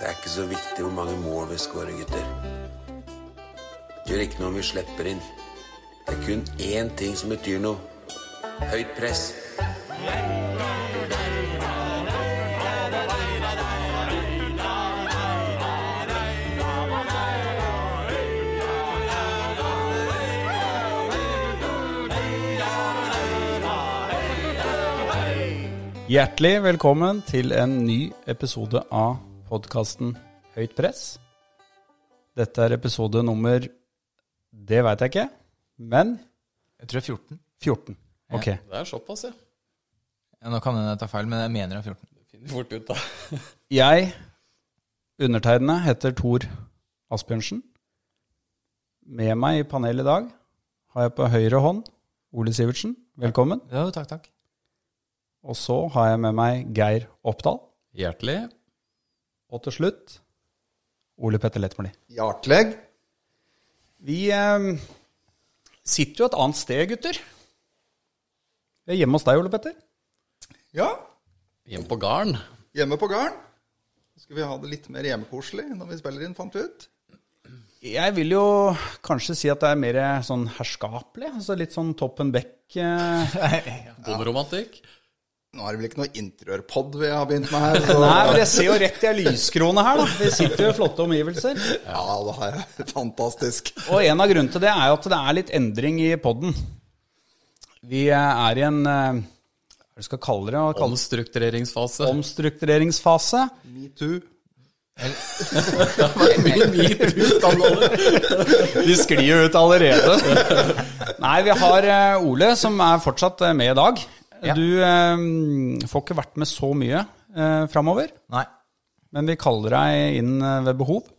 Det er ikke så viktig hvor mange mål vi skårer, gutter. Det gjør ikke noe om vi slipper inn. Det er kun én ting som betyr noe. Høyt press. Hjertelig velkommen til en ny episode av podkasten Høyt press. Dette er episode nummer Det veit jeg ikke, men Jeg tror det er 14. 14. Ok. Det er såpass, ja. Ja, nå kan hende jeg tar feil, men jeg mener det er 14. Det Finner fort ut, da. Jeg, undertegnede, heter Tor Asbjørnsen. Med meg i panelet i dag har jeg på høyre hånd Ole Sivertsen. Velkommen. Ja, takk, takk. Og så har jeg med meg Geir Oppdal. Hjertelig. Og til slutt Ole Petter Lettmoli. Hjertelig. Vi eh, sitter jo et annet sted, gutter. Vi er hjemme hos deg, Ole Petter. Ja, Hjemme på gården. hjemme på gården. Skal vi ha det litt mer hjemmekoselig når vi spiller inn, fant vi ut. Jeg vil jo kanskje si at det er mer sånn herskapelig. Altså litt sånn Toppen Beck. Eh. Bonderomantikk. Nå er det vel ikke noe interiørpod vi har begynt med her. Så, Nei, men jeg ser jo rett i ei lyskrone her, da. Vi sitter jo i flotte omgivelser. ja, det er fantastisk. Og en av grunnene til det er jo at det er litt endring i poden. Vi er i en eh, Hva er det skal kalle det? Kalle det Omstruktureringsfase. omstruktureringsfase. Metoo. Vi sklir jo ut allerede. Nei, vi har eh, Ole, som er fortsatt eh, med i dag. Ja. Du eh, får ikke vært med så mye eh, framover, Nei. men vi kaller deg inn eh, ved behov.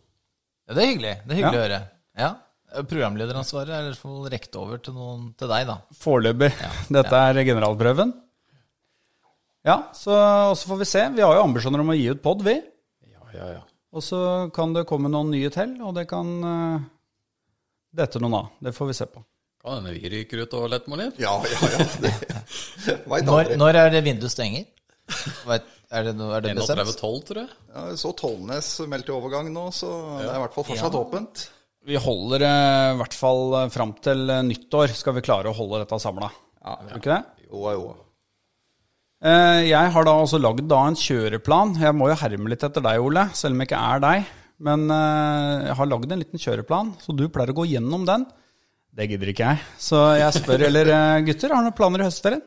Ja, det er hyggelig. Det er hyggelig Ja. å høre. Ja. Programlederansvaret er i hvert fall rekt over til, noen, til deg, da. Foreløpig. Dette er generalprøven. Ja, så, også får vi se. Vi har jo ambisjoner om å gi ut pod, vi. Ja, ja, ja. Og så kan det komme noen nye til, og det kan uh, dette noen av. Det får vi se på. Kan hende vi ryker ut og lett litt. Ja, ja, ja. Det, Når, når er det vinduet stenger? Vet, er det, er det bestemt? 31-12, tror jeg. Ja, jeg så Tollnes meldte overgang nå, så det er i hvert fall fortsatt åpent. Vi holder eh, i hvert fall eh, fram til eh, nyttår skal vi klare å holde dette samla. Ja, ja. ikke det? Jo, jo. Eh, Jeg har da også lagd da en kjøreplan. Jeg må jo herme litt etter deg, Ole, selv om jeg ikke er deg. Men eh, jeg har lagd en liten kjøreplan, så du pleier å gå gjennom den. Det gidder ikke jeg. Så jeg spør heller eh, gutter, har dere noen planer i høstferien?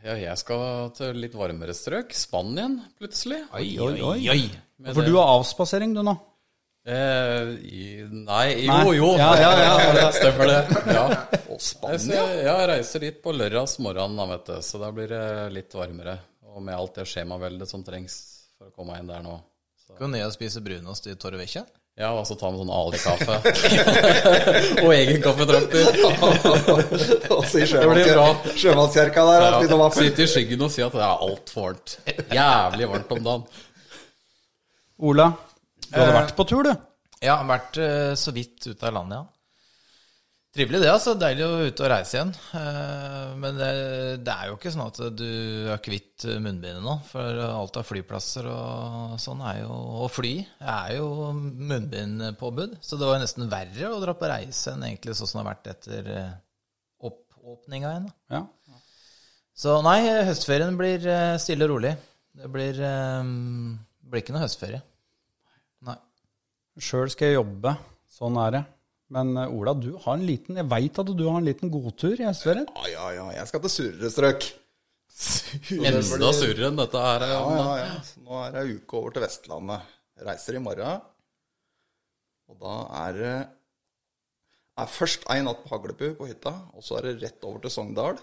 Ja, jeg skal til litt varmere strøk. Spanien, plutselig. Oi, oi, oi. oi. For det- du har avspasering, du nå. Eh, i, nei, jo, Nei. jo. Ja, ja, ja. det stemmer det. Ja. Og Spania. jeg reiser dit på lørdags morgen, da, vet du, så da blir det litt varmere. Og med alt det skjemaveldet som trengs for å komme inn der nå. Skal du ned og spise brunost i Torrevecchia? Ja, og så ta en sånn Ali-kaffe. og egen kaffetrakter. I blir bra. sjømannskjerka der. Ja, ja. Sitte i skyggen og si at det er altfor varmt. Jævlig varmt om dagen. Ola, du hadde vært på tur, du. Ja, har vært eh, så vidt ute av landet, ja. Trivelig det, altså. Deilig å ut og reise igjen. Eh, men det, det er jo ikke sånn at du er kvitt munnbindet nå. For alt av flyplasser og sånn er jo Og fly er jo munnbindpåbud. Så det var nesten verre å dra på reise enn egentlig sånn som det har vært etter eh, oppåpninga igjen. Ja. Så nei, høstferien blir eh, stille og rolig. Det blir, blir ikke noe høstferie. Nei. Sjøl skal jeg jobbe. Sånn er det. Men eh, Ola, du har en liten Jeg veit at du har en liten godtur i høstferien. Ja, ja, ja. Jeg skal til surere strøk. Enda surere enn dette her. Ja, ja, ja. Så nå er det ei uke over til Vestlandet. Jeg reiser i morgen. Og da er det er først ei natt på Haglebu på hytta, og så er det rett over til Sogndal.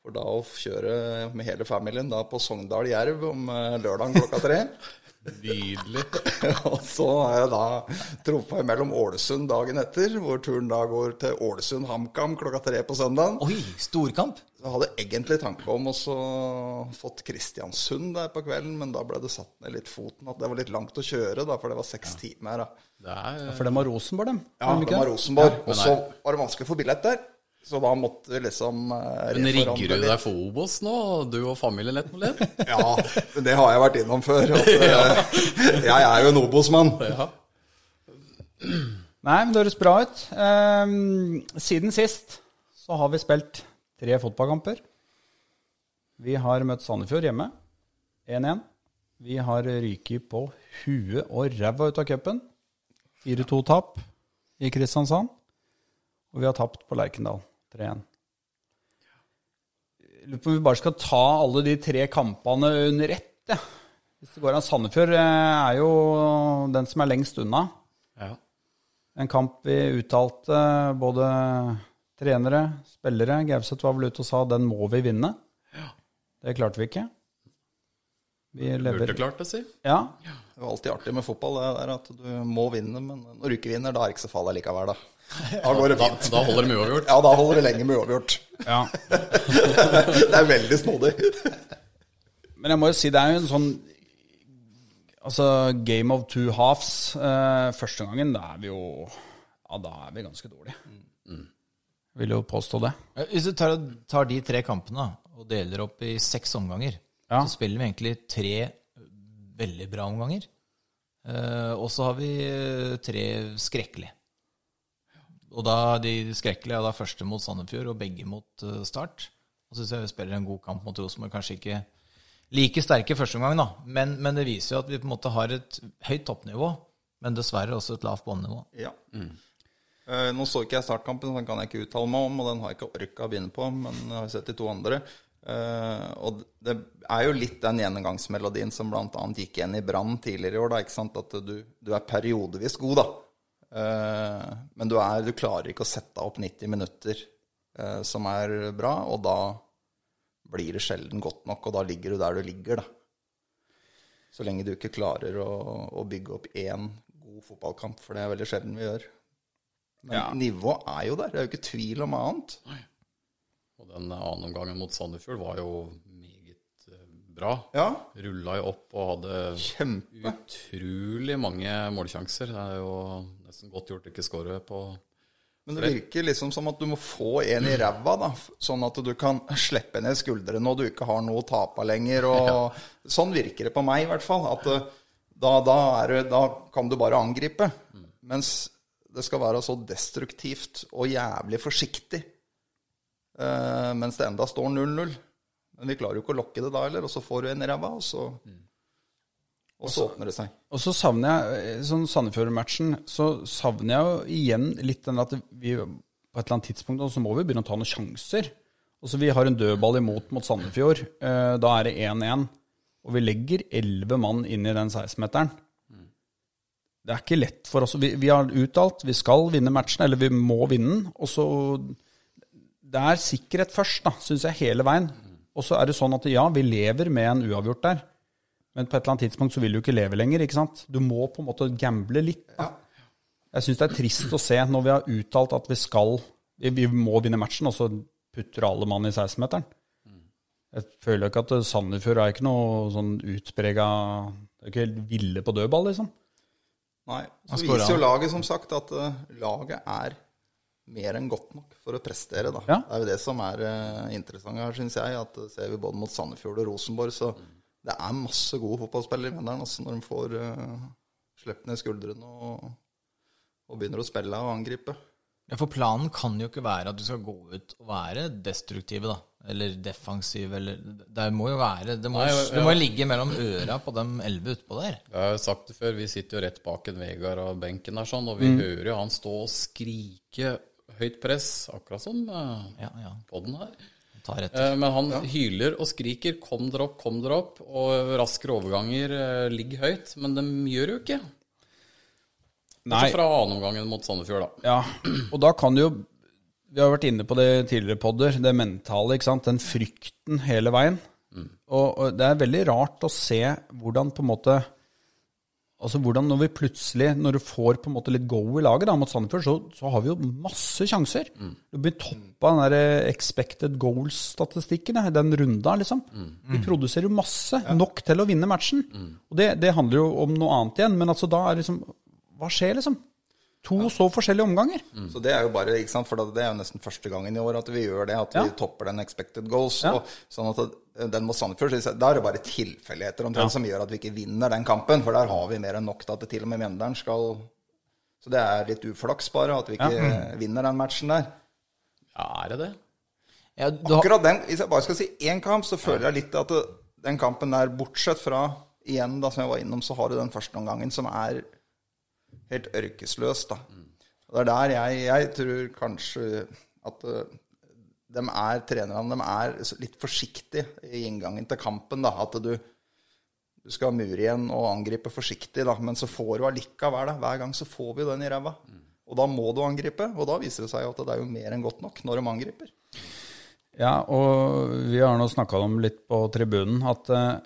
For da å kjøre med hele familien da på Sogndal-Jerv om eh, lørdagen klokka tre. Nydelig. og så er jeg da trumfa mellom Ålesund dagen etter, hvor turen da går til Ålesund-HamKam klokka tre på søndagen. Oi, storkamp! Så jeg hadde egentlig tanke om å så fått Kristiansund der på kvelden, men da ble det satt ned litt foten at det var litt langt å kjøre, da, for det var seks timer. Da. Det er For dem har Rosenborg, dem. Ja, Har de det var Rosenborg. og så var det vanskelig å få billett der. Så da måtte vi liksom eh, Men rigger du deg for Obos nå, du og familien lett med lett? Ja, det har jeg vært innom før. At, eh, jeg er jo en Obos-mann. Ja. Nei, men det høres bra ut. Um, siden sist så har vi spilt tre fotballkamper. Vi har møtt Sandefjord hjemme. 1-1. Vi har ryket på huet og ræva ut av cupen. 4-2-tap i Kristiansand. Og vi har tapt på Lerkendal 3-1. Jeg Lurer på om vi bare skal ta alle de tre kampene under ett. Ja. Hvis det går an. Sandefjord eh, er jo den som er lengst unna. ja. En kamp vi uttalte, både trenere, spillere. Gauseth var vel ute og sa den må vi vinne. Det klarte vi ikke. Vi Burde klart det, si. Ja. Det er alltid artig med fotball, det der at du må vinne, men når du ikke vinner, da er det ikke så farlig likevel, da. Da går det Da, fint. da holder de uavgjort. Ja, da holder det lenge med uavgjort. ja. Det er veldig snodig. Men jeg må jo si det er jo en sånn Altså, game of two halves. Eh, første gangen, da er vi jo Ja, da er vi ganske dårlige. Vil jo påstå det. Hvis du tar, tar de tre kampene og deler opp i seks omganger, Ja. så spiller vi egentlig tre veldig bra omganger. Eh, og så har vi eh, tre skrekkelige. Og da de skrekkelige er da første mot Sandefjord og begge mot uh, Start. Og så syns jeg vi spiller en god kamp mot Rosenborg. Kanskje ikke like sterke første omgang, da. Men, men det viser jo at vi på en måte har et høyt toppnivå, men dessverre også et lavt båndnivå. Ja. Eh, Nå så ikke jeg startkampen, så den kan jeg ikke uttale meg om, og den har jeg ikke orka å begynne på, men jeg har sett de to andre. Uh, og det er jo litt den gjennomgangsmelodien som bl.a. gikk igjen i Brann tidligere i år, da, ikke sant? at du, du er periodevis god, da. Eh, men du, er, du klarer ikke å sette opp 90 minutter eh, som er bra, og da blir det sjelden godt nok, og da ligger du der du ligger, da. Så lenge du ikke klarer å, å bygge opp én god fotballkamp, for det er veldig sjelden vi gjør. Men Ja. nivået er jo der, det er jo ikke tvil om annet. Og den andre omgangen mot Sandefjord var jo meget eh, bra. Ja, Rulla jo opp og hadde kjempe. utrolig mange målsjanser. Det er jo nesten godt gjort ikke score på Men det virker liksom som at du må få en i ræva, da. Sånn at du kan slippe ned skuldrene og du ikke har noe å tape lenger. Og Sånn virker det på meg, i hvert fall. At eh, da, da, er det, da kan du bare angripe. Mens det skal være så destruktivt og jævlig forsiktig. eh, mens det enda står 0-0. Men vi klarer jo ikke å lokke det da heller, og så får du en i ræva, og så Og så åpner det seg. Og så savner jeg, eh, sånn Sandefjord-matchen, så savner jeg jo igjen litt den at vi på et eller annet tidspunkt så må vi begynne å ta noen sjanser. Også Vi har en dødball imot mot Sandefjord. eh, Da er det 1-1. Og vi legger 11 mann inn i den 16-meteren. Det er ikke lett for oss. Vi, vi har uttalt vi skal vinne matchen, eller vi må vinne den. Og så Det er sikkerhet først, da, syns jeg, hele veien. Og så er det sånn at ja, vi lever med en uavgjort der. Men på et eller annet tidspunkt så vil du ikke leve lenger, ikke sant? Du må på en måte gamble litt. Da. Jeg syns det er trist å se når vi har uttalt at vi skal Vi må vinne matchen, og så putter alle mann i 16-meteren. Jeg føler ikke at Sandefjord er ikke noe sånn utprega Det er ikke helt ville på dødball, liksom. Nei. Så viser jo laget som sagt at eh, laget er mer enn godt nok for å prestere. Da. Ja. Det er jo det som er uh, interessant her, syns jeg. At eh, ser vi både mot Sandefjord og Rosenborg, så det er masse gode fotballspillere i Mjøndalen altså, når de får uh, sluppet ned skuldrene og, og begynner å spille og angripe. Ja, For planen kan jo ikke være at du skal gå ut og være destruktive, da. Eller defensive, eller Det må jo være Det må, Nei, ja, det må ligge mellom øra på dem elleve utpå der. Jeg har jo sagt det før, vi sitter jo rett bak en Vegard og benken der sånn, og vi hører jo han stå og skrike høyt press, akkurat som uh, Ja, ja. podden her. Eh, Men han hyler og skriker 'kom dere opp, kom dere opp', og raskere overganger eh, ligger høyt, men de gjør jo ikke. Nei. Bortsett fra annenomgangen mot Sandefjord, da. Ja, og da kan det jo Vi har vært inne på det tidligere podder, det mentale, ikke sant. Den frykten hele veien. Og, og det er veldig rart å se hvordan på en måte Altså hvordan når vi plutselig, når du får på en måte litt go i laget da, mot Sandefjord, så, så har vi jo masse sjanser. Du blir toppa den der eh, expected goals-statistikken i den runda, liksom. Vi produserer jo masse, nok til å vinne matchen. Og det, det handler jo om noe annet igjen, men altså da er det liksom Hva skjer, liksom? To så forskjellige omganger. Så det er jo bare, ikke sant, for det er jo nesten første gangen i år at vi gjør det, at vi topper den expected goals. Ja. Og, sånn at den mot Sandefjord, så da er det bare tilfeldigheter omtrent som gjør at vi ikke vinner den kampen, for der har vi mer enn nok til at det til og med Mjøndalen skal Så det er litt uflaks bare at vi ikke vinner den matchen der. Ja, er det det? Ja, du har, Akkurat den, Hvis jeg bare skal si én kamp, så føler jeg litt at det, den kampen der, bortsett fra igjen, da, som jeg var innom, så har du den første omgangen som er helt ørkesløs, da. Og det er der jeg, jeg tror kanskje at uh, de er, trenerne de er litt forsiktige i inngangen til kampen. da, At du, du skal mure igjen og angripe forsiktig, da, men så får du allikevel det. Hver gang så får vi den i ræva. Og da må du angripe, og da viser det seg at det er jo mer enn godt nok når de angriper. Ja, og vi har nå snakka om litt på tribunen at uh,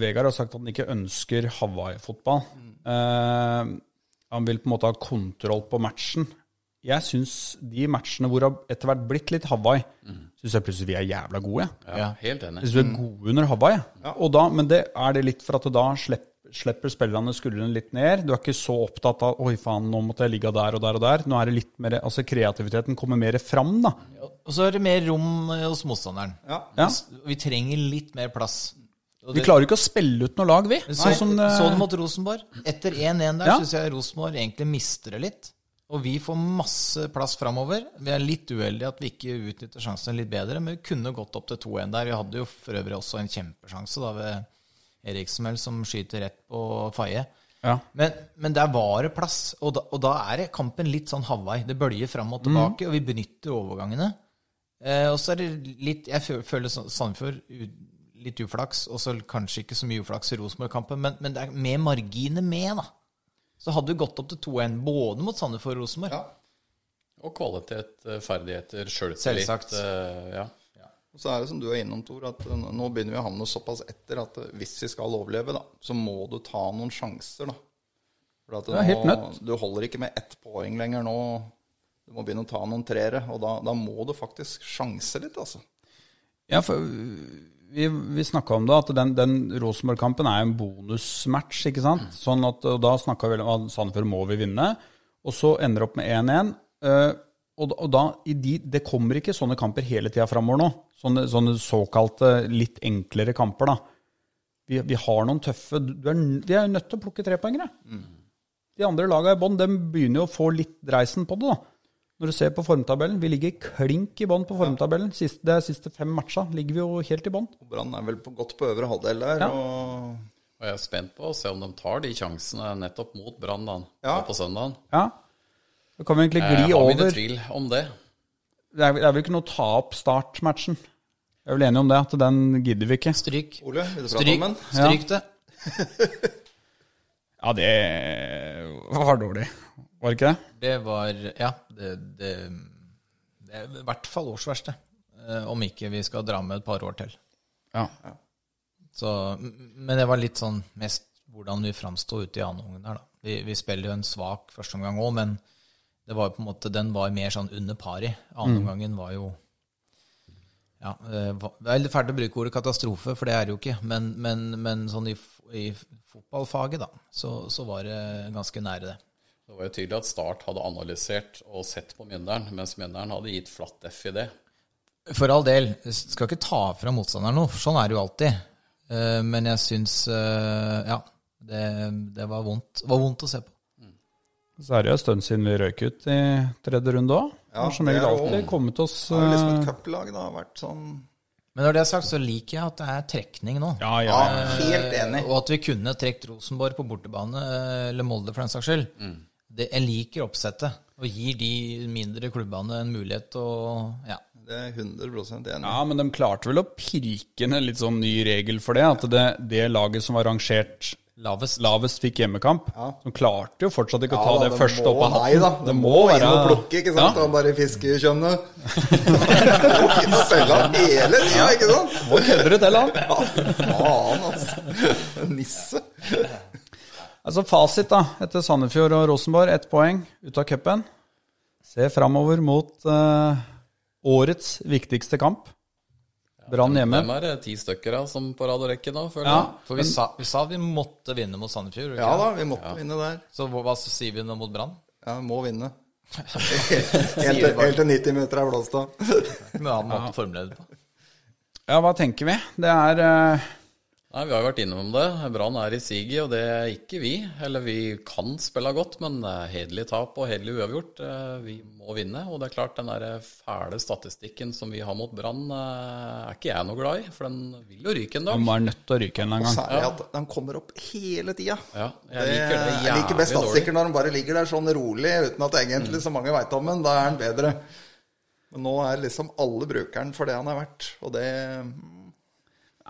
Vegard har sagt at han ikke ønsker Hawaii-fotball. Eh, han vil på en måte ha kontroll på matchen. Jeg syns de matchene hvor det har etter hvert blitt litt Hawaii, syns jeg plutselig vi er jævla gode. Ja, helt enig. Syns synes vi er gode under Hawaii. Og da, men det er det litt for at da slipper, slipper spillerne skuldrene litt ned. Du er ikke så opptatt av 'oi faen, nå måtte jeg ligge der og der og der'. Nå er det litt mer, altså Kreativiteten kommer mer fram, da. og så er det mer rom hos motstanderen. Ja. Ja. Vi trenger litt mer plass. Vi klarer ikke å spille ut noe lag, vi. Så, Sånn som så du mot Rosenborg? Etter 1-1 der Ja. syns jeg Rosenborg egentlig mister det litt. Og vi får masse plass framover. Vi er litt uheldige at vi ikke utnytter sjansene litt bedre, men vi kunne gått opp til 2-1 der. Vi hadde jo for øvrig også en kjempesjanse da ved Eriksmel som skyter rett på Faye. Ja. Men, men der var det plass, og da, og da er kampen litt sånn Hawaii. Det bølger fram og tilbake, og vi benytter overgangene. Eh, og så er det litt Jeg føler Sandefjord litt uflaks, og så kanskje ikke så mye uflaks i Rosenborg-kampen, men, men det er med marginer med, da. Så hadde vi gått opp til 2-1 både mot Sandefjord og Rosenborg. Ja. Og kvalitet, eh, ferdigheter, sjøltillit. Selvsagt. eh, Ja. Og så er det som du er innom, Tor, at uh, nå begynner vi å havne såpass etter at hvis vi skal overleve, da, så må du ta noen sjanser, da. For at nå, helt nødt. du holder ikke med ett poeng lenger nå. Du må begynne å ta noen treere, og da, da må du faktisk sjanse litt, altså. Ja, for vi, vi snakka om det, at den, den Rosenborg-kampen er en bonusmatch, ikke sant? Sånn at, og da snakka vi om at Sandefjord må vi vinne, og så ender opp med 1-1. eh, og, da- de, det kommer ikke sånne kamper hele tida framover nå. Sånne, sånne såkalte litt enklere kamper, da. Vi, vi har noen tøffe du er, Vi er nødt til å plukke trepoengere. De andre laga i bånn begynner jo å få litt dreisen på det, da. Når du ser på formtabellen, vi ligger klink i bånn på formtabellen. Siste, er siste fem matcha ligger vi jo helt i bånn. Brann er vel på, godt på øvre halvdel der. Ja. og... Og jeg er spent på å se om de tar de sjansene nettopp mot Brann da, Ja. på søndagen. Ja. Da kan vi egentlig Jeg gli har mine over. tvil om det. Det er, det er vel ikke noe ta opp start-matchen. Jeg er vel enig om det, at den gidder vi ikke. Stryk. Ole, vil du prate Stryk, om den? stryk det. Ja, det var dårlig. Var det ikke det? Det var Ja, det, det, det er i hvert fall årsverste. eh, Om ikke vi skal dra med et par år til. Ja. Så, men det var litt sånn mest hvordan vi framsto ute i andre omgang der, da. Vi, vi spiller jo en svak førsteomgang òg, men det var jo på en måte, den var mer sånn under pari. Andre omgangen var jo ja, eh, Det er litt fælt å bruke ordet katastrofe, for det er det jo ikke. Men, men, men sånn i, i fotballfaget, da, så, så var det ganske nære det. Det var jo tydelig at Start hadde analysert og sett på Mjøndalen, mens Mjøndalen hadde gitt flatt F i det. For all del, skal ikke ta fra motstanderen noe, for sånn er det jo alltid. Eh, Men jeg syns eh, Ja, det, det var vondt. Det var vondt å se på. Så er det jo en stund siden vi røyk ut i tredje runde òg. Ja, som regel er alltid kommet oss Det er jo liksom eh, et cuplag, da. Har vært sånn Men når det er sagt, så liker jeg at det er trekning nå. Ja, ja. Ja, helt enig. Og at vi kunne trukket Rosenborg på bortebane, eh, eller Molde for den saks skyld. Det, jeg liker oppsettet, og gir de mindre klubbene en mulighet til å Ja. Det er 100 enig. Ja, men de klarte vel å pirke ned litt sånn ny regel for det. At det, det laget som var rangert Lavest. lavest, fikk hjemmekamp. De klarte jo fortsatt ikke å ta da, det første må, opp av Nei da, det må inn og plukke, ikke sant? Ja. Og bare fiske i kjønnet. Må inn og selge han hele tida, ikke sant? Må kødde du til, han. Ja, faen, altså. Nisse. Altså Fasit da, etter Sandefjord og Rosenborg, ett poeng ut av cupen. Se framover mot eh, årets viktigste kamp. Brann hjemme. Hvem er det ti stykker av som på rad og rekke da, føler Ja. For vi sa, vi sa vi måtte vinne mot Sandefjord. ikke Ja da, vi måtte vinne der. Så hva, hva sier vi nå mot Brann? Ja, vi må vinne. helt, helt til 90 minutter er blåst av. En annen måte å formulere det på. Ja, hva tenker vi? Det er eh, Nei, Vi har jo vært innom det. Brann er i siget, og det er ikke vi. Eller vi kan spille godt, men det er hederlig tap og hederlig uavgjort. Eh, Vi må vinne. Og det er klart, den der fæle statistikken som vi har mot Brann, eh, er ikke jeg noe glad i. For den vil jo ryke en dag. Den var nødt til å ryke en gang. Og. Særlig at den kommer opp hele tida. Ja, jeg liker det Jeg liker best statistikker når den bare ligger der sånn rolig uten at egentlig så mange veit om den. Da er den bedre. Men nå er liksom alle brukeren for det han er verdt. Og det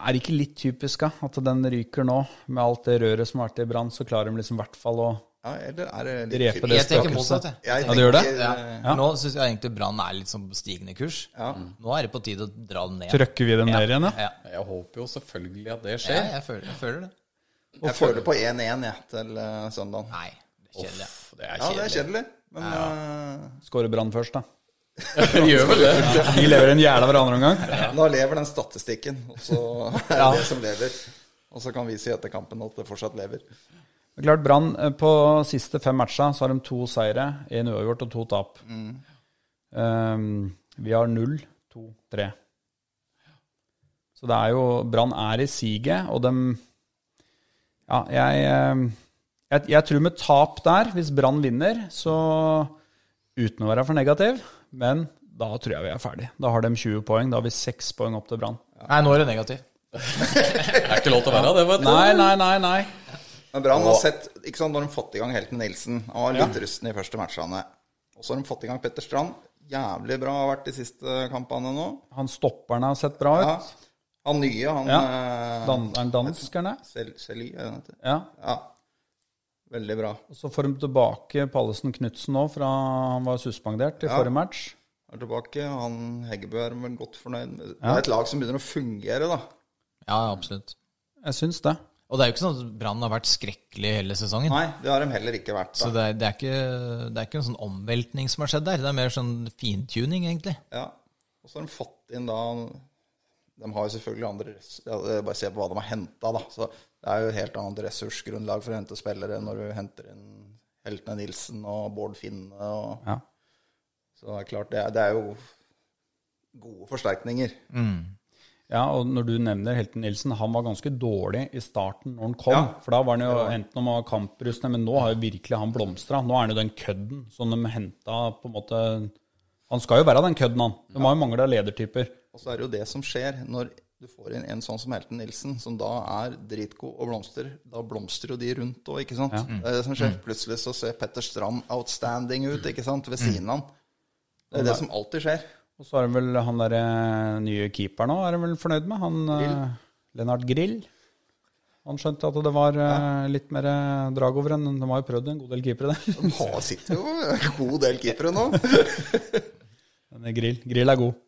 Er det ikke litt typisk da, at den ryker nå? Med alt det røret som har vært i brann, så klarer de liksom i hvert fall å Ja, eller er det litt drepe det Jeg tenker spøkelset. motsatt, jeg. Jeg Ja, det gjør det? Ja. Ja. Nå syns jeg egentlig Brann er litt sånn stigende kurs. Ja. Nå er det på tide å dra den ned. Trøkker vi den ned igjen, ja? Ja, Jeg håper jo selvfølgelig at det ja skjer. jeg, føler, jeg føler det. Jeg føler på 1-1 jeg, til uh, søndag. Nei, det er kjedelig. Uff, det er Ja, det er kjedelig. kjedelig. Men uh, Skårer Brann først, da. Vi gjør vel det. De lever en jævla hverandre andre Ja. da lever den statistikken, og så er det det som lever. Og så kan vi si etter kampen at det fortsatt lever. Er klart, Brann eh, på siste fem matcha så har de to seire, én uavgjort og to tap. Um, vi har null, to, tre. Så det er jo Brann er i siget, og dem Ja, jeg, eh, jeg Jeg tror med tap der, hvis Brann vinner, så Uten å være for negativ, men da tror jeg vi er ferdig. Da har de 20 poeng. Da har vi 6 poeng opp til Brann. Nei, nå er det negativ. Det er ikke lov til å være det, vet du. Nei, nei, nei, nei. Men Brann har sett ikke sant, Når de fått i gang Helten Nilsen Han var litt rusten i første matchene. Og så har de fått i gang Petter Strand. Jævlig bra har vært de siste kampene nå. Han stopperne har sett bra ut. Ja. Han nye, han Ja. eh, Dan, er danskerne? Sel- Seli, er det han heter? Ja. Ja. Veldig bra. Og så får de tilbake Pallesen Knutsen nå, fra han var suspendert i Ja. forrige match. Er tilbake. Han Heggebø er vel godt fornøyd. med- Det er et lag som begynner å fungere, da. Ja, absolutt. Jeg syns det. Og det er jo ikke sånn at Brann har vært skrekkelig hele sesongen. Nei, det har de heller ikke vært. Så Da. det er, det, er ikke, det er ikke en sånn omveltning som har skjedd der. Det er mer sånn fintuning, egentlig. Ja. Og så har de fått inn da De har jo selvfølgelig andre ja, Bare se på hva de har henta, da. Så det er jo et helt annet ressursgrunnlag for å hente spillere når du henter inn Heltene Nilsen og Bård Finne og Ja. Så det er klart, det er, det er jo gode forsterkninger. Ja, og når du nevner Helten Nilsen, han var ganske dårlig i starten når han kom. Ja. For da var han jo enten om han var kamprustende, men nå har jo virkelig han blomstra. Nå er han jo den kødden som de henta på en måte Han skal jo være den kødden, han. De har jo mangla ledertyper. Og så er det jo det som skjer når du får inn en sånn som Helten Nilsen, som da er dritgod og blomster. Da blomstrer jo de rundt òg, ikke sant. Det er det som skjer. Plutselig så ser Petter Strand outstanding ut, ikke sant, ved siden av han. Det er det som alltid skjer. Og så er det vel han derre nye keeperen òg, er de vel fornøyd med? Han Grill. Lennart Grill. Han skjønte at det var ja. litt mer eh, drag over enn De har jo prøvd en god del keepere der. De sitter jo en god del keepere nå. Men Grill, Grill er god.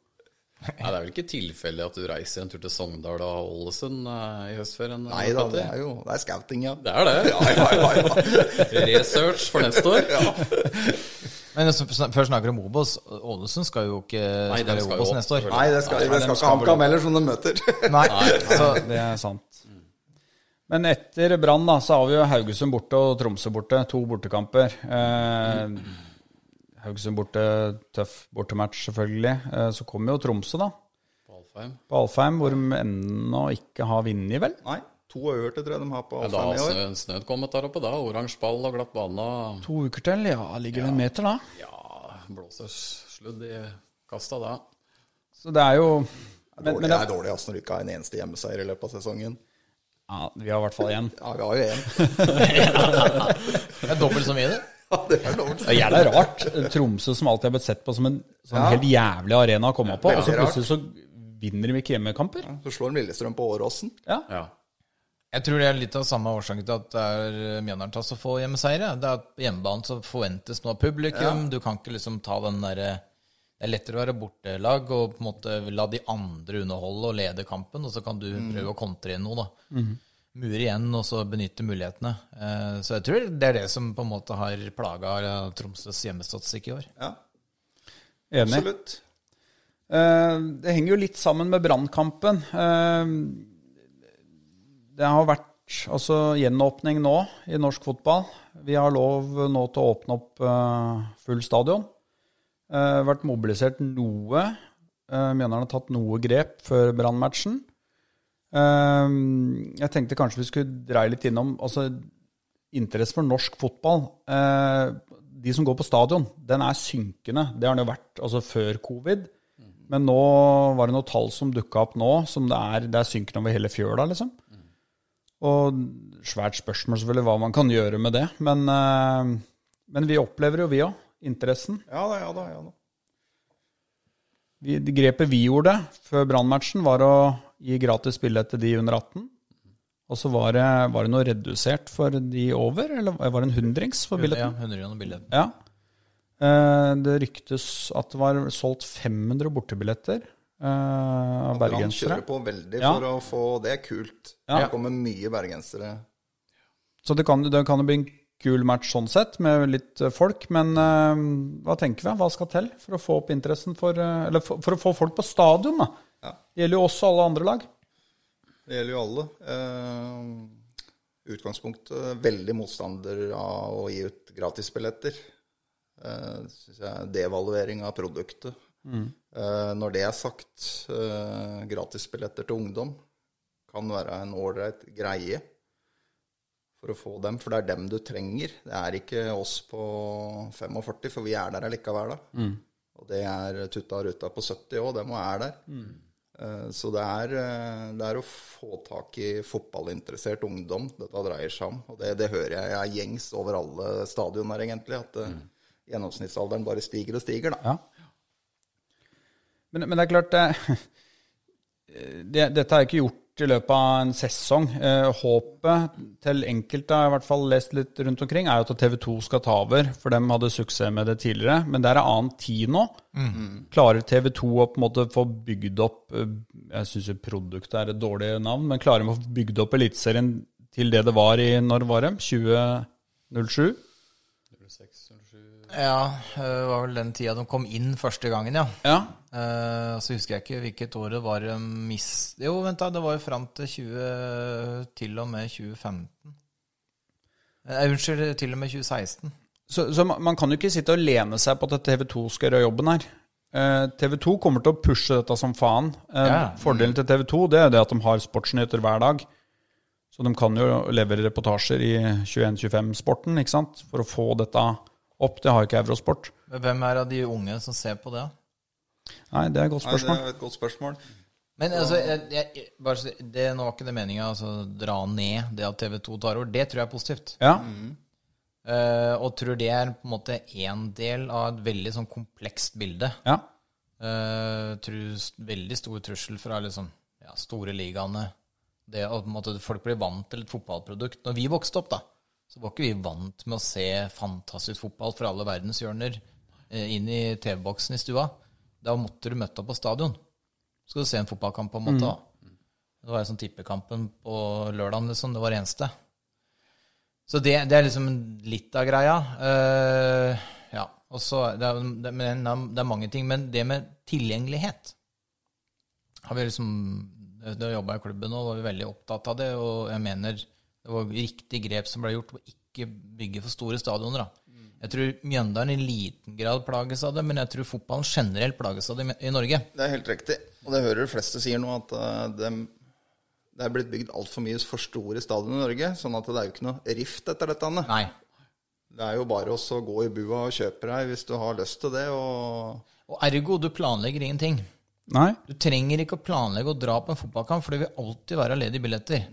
Nei, det er vel ikke tilfeldig at du reiser en tur til Sogndal og Ålesund eh, i høstferien? Nei da, det er jo det er scouting, ja. Det er det. Ja, ja, ja, ja. Research for neste år. Men før snakker om Obos, Ålesund skal jo ikke Nei, spille skal Obos opp, neste år. Nei, det skal, det skal ikke HamKam heller, som de møter. Nei, så Det er sant. Men etter Brann da, så har vi jo Haugesund borte og Tromsø borte. To bortekamper. Eh, Haugesund borte, tøff bortematch selvfølgelig. Eh, så kommer jo Tromsø, da. På Alfheim. På Alfheim, hvor de ennå ikke har vunnet, vel? Nei, to øverte tror jeg de har på Ja, da Alfheim i har år. snø, snøen kommet der oppe, da. Oransje ball og glatt bane. To uker til, ja. Ligger det en meter, da? Ja, blåser sludd i kasta da. Så det er jo Det er men, dårlig, men det, er dårlig altså, når du ikke har en eneste hjemmeseier i løpet av sesongen. ja, Vi har i hvert fall én. Ja, vi har jo én. det er dobbelt så mye, det. Ja, det er. Det er jævla rart. Tromsø som alltid har blitt sett på som en sånn Ja. helt jævlig arena å komme på, og så plutselig så vinner de ikke hjemmekamper. Så slår Lillestrøm på Åråsen. Ja. Ja. Jeg tror det er litt av samme årsaken til at det er Mjøndalen tar så få hjemmeseiere. Det er at på hjemmebane så forventes noe av publikum. Du kan ikke liksom ta den derre Det er lettere å være bortelag og på en måte la de andre underholde og lede kampen, og så kan du prøve å kontre inn noe, da. Mure igjen og så benytte mulighetene. Eh, Så jeg tror det er det som på en måte har plaga Tromsøs hjemmestatistikk i år. Ja, Enig. absolutt. Eh, Det henger jo litt sammen med brannkampen. Eh, Det har vært altså, gjenåpning nå i norsk fotball. Vi har lov nå til å åpne opp eh, full stadion. Det har vært mobilisert noe. Mjøndalen har tatt noe grep før Brann-matchen. Eh, jeg tenkte kanskje vi skulle dreie litt innom altså, interesse for norsk fotball. Eh, de som går på stadion, den er synkende. Det har den jo vært altså, før covid. Men nå var det noen tall som dukka opp nå, som det er, det er synkende over hele fjøla, liksom. Og svært spørsmål selvfølgelig hva man kan gjøre med det. Men, eh, men vi opplever jo, vi òg, interessen. Ja da, ja da. ja da. Vi, det grepet vi gjorde før Brann-matchen, var å gi gratis billett til de under 18. Og så var det, var det noe redusert for de over, eller var det en hundrings for Ja, billetten? 100 kroner billett. Ja. Eh, Det ryktes at det var solgt 500 bortebilletter eh, av Brann bergensere. kjører på veldig Ja. for å få Det er kult. Ja. Det kommer mye bergensere. Så det kan, det kan jo bli en kul match sånn sett, med litt eh, folk. Men eh, hva tenker vi? Hva skal til for å få opp interessen for Eller for, for å få folk på stadion, da? Det gjelder jo også alle andre lag. Det gjelder jo alle. Eh, utgangspunktet veldig motstander av å gi ut gratisbilletter. Uh, synes jeg er Devaluering av produktet. Eh, når det er sagt, uh, gratisbilletter til ungdom kan være en ålreit greie for å få dem, for det er dem du trenger. Det er ikke oss på 45, for vi er der allikevel, da. Og det er tutta og ruta på 70 òg, dem er der. Eh, Så det er, eh, det er å få tak i fotballinteressert ungdom dette dreier seg om. Og det, det hører jeg jeg er gjengs over alle stadioner, egentlig. At mm. gjennomsnittsalderen bare stiger og stiger, da. Ja. Men, men det er klart det, det, Dette er ikke gjort i løpet av en sesong. Eh, håpet til enkelte, jeg har i hvert fall lest litt rundt omkring, er jo at TV 2 skal ta over, for de hadde suksess med det tidligere. Men det er en annen tid nå. Klarer TV 2 å på en måte få bygd opp eh, Jeg syns produktet er et dårlig navn, men klarer de å få bygd opp Eliteserien til det det var i Når var det? 2007? Ja, det var vel den tida de kom inn første gangen, ja. Ja. Uh, så husker jeg ikke hvilket år det var de mis... Jo, vent da, det var jo fram til 20... Til og med 2015. Uh, unnskyld, til og med 2016. Så, så man kan jo ikke sitte og lene seg på at TV 2 skal gjøre jobben her. Uh, TV 2 kommer til å pushe dette som faen. Eh, Ja. Fordelen til TV 2 det er det at de har sportsnyheter hver dag. Så de kan jo levere reportasjer i 21-25-sporten ikke sant? for å få dette opp. Det har jo ikke Eurosport. Hvem er av de unge som ser på det? Nei, det er et godt Nei, det spørsmål. er et godt spørsmål. Men altså, jeg, jeg, bare, det, nå var ikke det meninga altså, dra ned det at TV 2 tar over. Det tror jeg er positivt. Ja. Eh, og tror det er på en måte én del av et veldig sånn komplekst bilde. ja. Uh, tror s- veldig stor trussel fra liksom, ja, store ligaene. Det at på en måte, folk blir vant til et fotballprodukt. Når vi vokste opp, da, så var ikke vi vant med å se fantastisk fotball fra alle verdens hjørner eh, inn i TV-boksen i stua. Da måtte du møte opp på stadion. Skal du se en fotballkamp på en måte. da. Det var sånn tippekampen på lørdagen, liksom. Det var det eneste. Så det, det er liksom litt av greia. Uh, ja, og så det, er- det, men det er mange ting. Men det med tilgjengelighet har vi liksom Da jobba i klubben nå, var vi veldig opptatt av det. Og jeg mener det var riktig grep som ble gjort å ikke bygge for store stadioner. da. Jeg tror Mjøndalen i liten grad plages av det, men jeg tror fotballen generelt plages av det i- Norge. Det er helt riktig. Og det hører de fleste sier nå, at eh, det er blitt bygd altfor mye for store stadioner i Norge. Sånn at det er jo ikke noe rift etter dette. Anne. Nei. Det er jo bare også å gå i bua og kjøpe deg hvis du har lyst til det. Og Og ergo, du planlegger ingenting. Nei. Du trenger ikke å planlegge å dra på en fotballkamp, for det vil alltid være ledige billetter.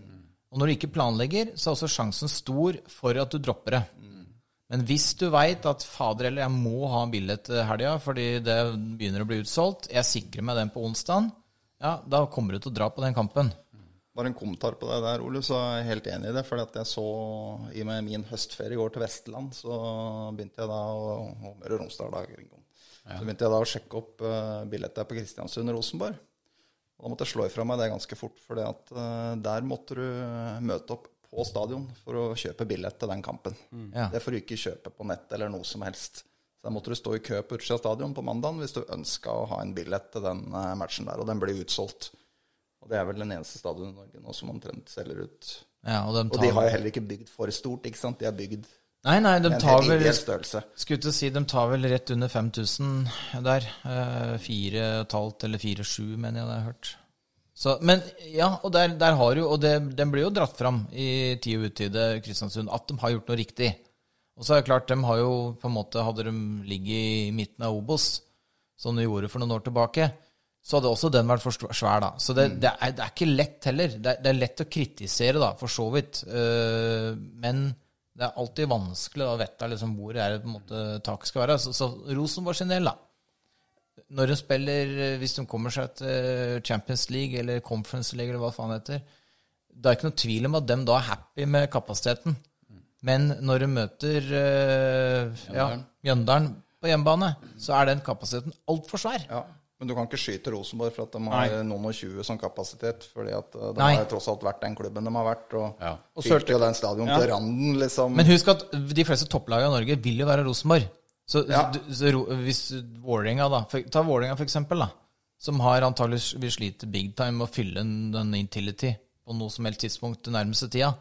Og når du ikke planlegger, så er også sjansen stor for at du dropper det. Men hvis du veit at fader eller jeg må ha en billett til helga fordi det begynner å bli utsolgt, jeg sikrer meg den på onsdag, ja, da kommer du til å dra på den kampen. bare en kommentar på det der, Ole, så er jeg helt enig i det. For at jeg så i med min høstferie i går til Vestland, så begynte jeg da å Møre og Romsdal da, Så begynte jeg da å sjekke opp uh, billetter på Kristiansund og Rosenborg. Og da måtte jeg slå ifra meg det ganske fort, for der måtte du møte opp på stadion for å kjøpe billett til den kampen. Ja. Det får du ikke kjøpe på nett eller noe som helst. Så da måtte du stå i kø på utsida av stadion på mandagen hvis du ønska å ha en billett til den eh, matchen der, og den ble utsolgt. Og det er vel den eneste stadion i Norge nå som omtrent selger ut Ja, og de Og de har jo heller ikke bygd for stort, ikke sant. De har bygd Nei, nei, de tar vel. Skulle til å si de tar vel rett under 5000 der. Eh, Fire og et halvt eller fire sju, mener jeg det har hørt. Så, men ja, og der, der har jo, og det, den blir jo dratt fram i tid og utide Kristiansund, at de har gjort noe riktig. Og så er det klart, de har jo på en måte, hadde de ligget i midten av Obos, som de gjorde for noen år tilbake, så hadde også den vært for svær, da. Så det, det, er, det er ikke lett heller. Det er, det er lett å kritisere, da, for så vidt. Uh, men det er alltid vanskelig å vite liksom, hvor er på en måte taket skal være. Så, så Rosenborg sin del, da. Når de spiller, hvis de kommer seg til Champions League eller Conference League eller hva faen det heter, det er ikke noe tvil om at de da er happy med kapasiteten. Men når de møter uh, ja, Mjøndalen på hjemmebane, så er den kapasiteten altfor svær. Ja. Men du kan ikke skyte Rosenborg for at de har noen og tjue som kapasitet. fordi at eh, de Nei. har tross alt vært den klubben de har vært. Og, Ja. og fylte jo den stadion til randen, liksom. Men husk at de fleste topplagene i Norge vil jo være Rosenborg. Så, Ja. så, så hvis Vålerenga, da for, Ta Vålerenga for eksempel, da. Som har antakeligvis sliter big time med å fylle en- den Intility på noe som helst tidspunkt den nærmeste tida.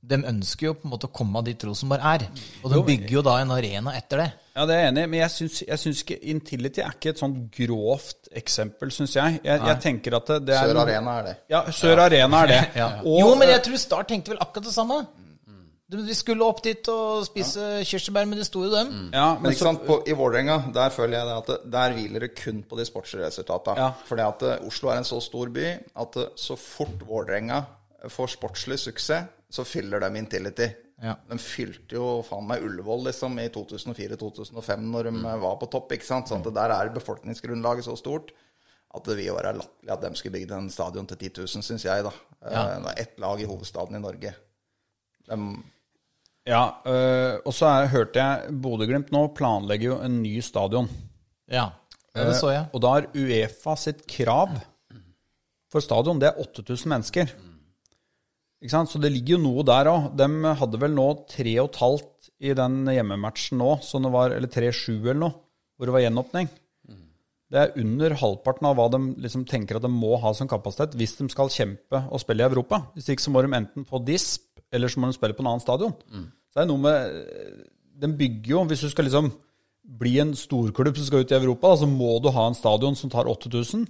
De ønsker jo på en måte å komme dit Rosenborg er. Og de bygger jo da en arena etter det. Ja, det er jeg enig i, men jeg syns, jeg syns ikke Intility er ikke et sånn grovt eksempel, syns jeg. jeg. Jeg tenker at det, det er Sør Arena er det. Ja, Sør Arena er det. Og, jo, men jeg tror Start tenkte vel akkurat det samme. De, skulle opp dit og spise kirsebær, men det sto jo dem. ja, Men men ikke så, sant, på, I Vålerenga der føler jeg det at det, der hviler det kun på de sportsresultatene. Ja. Fordi at eh, Oslo er en så stor by at eh, så fort Vålerenga får sportslig suksess, så fyller de Intility. Ja. De fylte jo faen meg Ullevål liksom i 2004-2005 når de mm. var på topp. ikke sant? Sånn at der er befolkningsgrunnlaget så stort at det ville være latterlig at de skulle bygd en stadion til 10 000, syns jeg. da. Ja. Det er ett lag i hovedstaden i Norge. De, ja, øh, og så hørte jeg Bodø-Glimt nå planlegger jo en ny stadion. Ja, det så jeg. Og da er Uefa sitt krav for stadion, det er 8000 mennesker. Sant? Så det ligger jo noe der òg. De hadde vel nå 3,5 i den hjemmematchen nå, så det var, eller 3-7 eller noe, hvor det var gjenåpning. Det er under halvparten av hva de liksom tenker at de må ha som kapasitet hvis de skal kjempe og spille i Europa. Hvis ikke så må de enten få DISP, eller så må de spille på en annen stadion. Så det er noe med De bygger jo Hvis du skal liksom bli en storklubb som skal ut i Europa, da, så må du ha en stadion som tar 8000.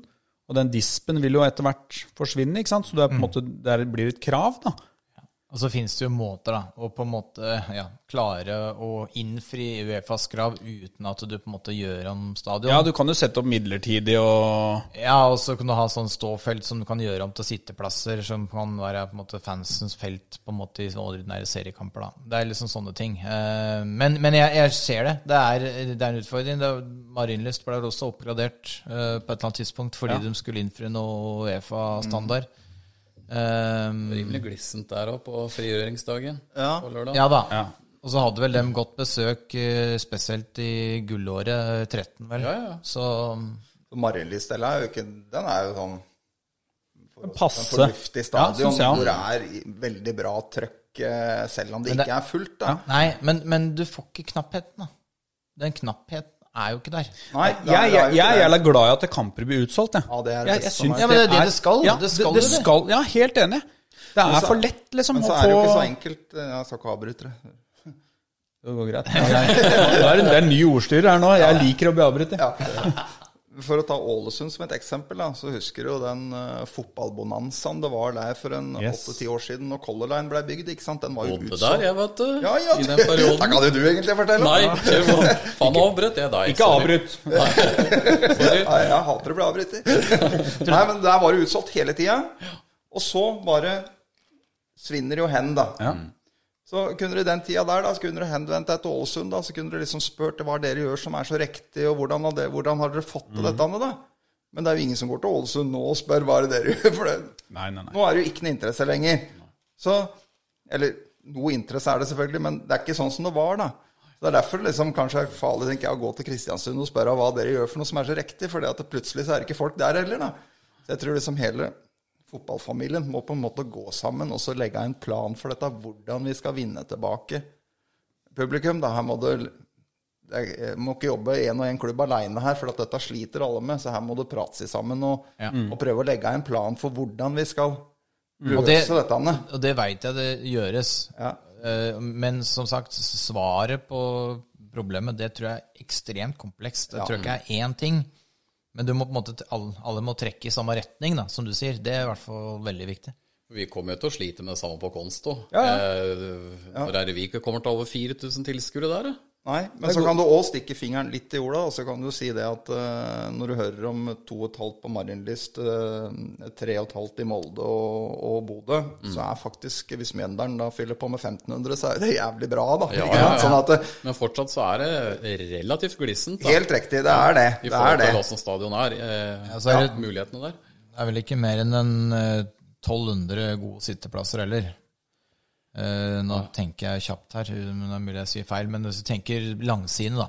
Og den dispen vil jo etter hvert forsvinne, ikke sant? så det, er på en måte, det blir et krav. da. Og så finnes det jo måter da, å på en måte ja, klare å innfri Uefas krav uten at du på en måte gjør om stadion. Ja, du kan jo sette opp midlertidig og Ja, og så kan du ha sånn ståfelt som du kan gjøre om til sitteplasser, som kan være på en måte fansens felt på en måte i ordinære seriekamper. da. Det er liksom sånne ting. Eh, Men, men jeg, jeg ser det. Det er, det er en utfordring. Marienlyst ble også oppgradert eh, på et eller annet tidspunkt fordi de skulle innfri noe Uefa-standard. Eh, Rimelig glissent der òg på frigjøringsdagen Ja. på lørdag. Ja da. Og så hadde vel dem godt besøk, eh, spesielt i gullåret 13, vel. Ja, ja. Så Marienlystella er jo ikke Den er jo sånn for Passe. En fornuftig stadion ja, hvor det er veldig bra trøkk, eh, selv om det det- ikke er fullt. da. Nei, men, men du får ikke knappheten, da. Den knappheten er jo ikke der. Nei, Jeg, jeg, jeg er glad i at kamper blir utsolgt, jeg. Ja, det er det jeg, jeg. Ja, men det er det det skal. Ja, Det skal det, det skal, ja, helt enig. Det er så- for lett, liksom, Men så er det jo ikke så enkelt. eh, Jeg skal ikke avbryte det. Det går greit. Ja, jeg- Det er, det er en ny ordstyrer her nå. Jeg liker å bli avbrutt. jeg. For å ta Ålesund som et eksempel, da, så husker du jo den uh, fotballbonanzaen det var der for en Yes. åtte-ti år siden når Color Line ble bygd. ikke sant? Den var jo utsolgt. der, jeg, vet du. Ja, ja, I den perioden. Da kan jo du egentlig fortelle. Nei, kjør. Faen, avbrøt jeg deg. Ikke avbryt. Sorry. Nei, jeg hater å bli avbrutt. Nei, men der var det utsolgt hele tida. Og så bare svinner jo hen, da. Ja. Så kunne du den tida der, da, så kunne du henvendt deg til Ålesund, da, så kunne du liksom spurt hva dere gjør som er så riktig, og hvordan har, det, hvordan har dere fått til dette, da? Men det er jo ingen som går til Ålesund nå og spør hva er det dere gjør, for det, Nei, nei, nei. nå er det jo ikke noe interesse lenger. Så, eller noe interesse er det selvfølgelig, men det er ikke sånn som det var, da. Så Det er derfor liksom kanskje er farlig tenker jeg, å gå til Kristiansund og spørre hva dere gjør for noe som er så riktig, for plutselig så er det ikke folk der heller, da. Så jeg tror liksom hele fotballfamilien må på en måte gå sammen og så legge en plan for dette, hvordan vi skal vinne tilbake publikum. da, her må du jeg må ikke jobbe én og én klubb aleine her, for at dette sliter alle med. Så her må du prate sammen og, og prøve å legge en plan for hvordan vi skal Og det, løse dette, og det veit jeg det gjøres. Ja. Eh, Men som sagt, svaret på problemet, det tror jeg er ekstremt komplekst. Det tror jeg ikke er én ting. Men du må på en måte, alle, må trekke i samme retning, da, som du sier. Det er i hvert fall veldig viktig. Vi kommer jo til å slite med det samme på Konsto. Ja, Eh, ja. er det vi ikke kommer til over 4000 tilskuere der? Nei, men så kan du òg stikke fingeren litt i jorda, og så kan du si det at uh, når du hører om 2,5 på Marienlyst, uh, 3,5 i Molde og, og Bodø, så er faktisk, hvis Mjøndalen da fyller på med 1500, så er det jævlig bra, da. Ja, ja, ja. Sånn at det, Men fortsatt så er det relativt glissent. da. Helt riktig, det er det. I Det forhold er det. til åssen stadion er. Eh, så er ja, det- mulighetene der. Det er vel ikke mer enn en eh, 1200 gode sitteplasser heller. Eh, nå tenker jeg kjapt her, men det er mulig jeg sier feil. Men hvis du tenker langsiden, da,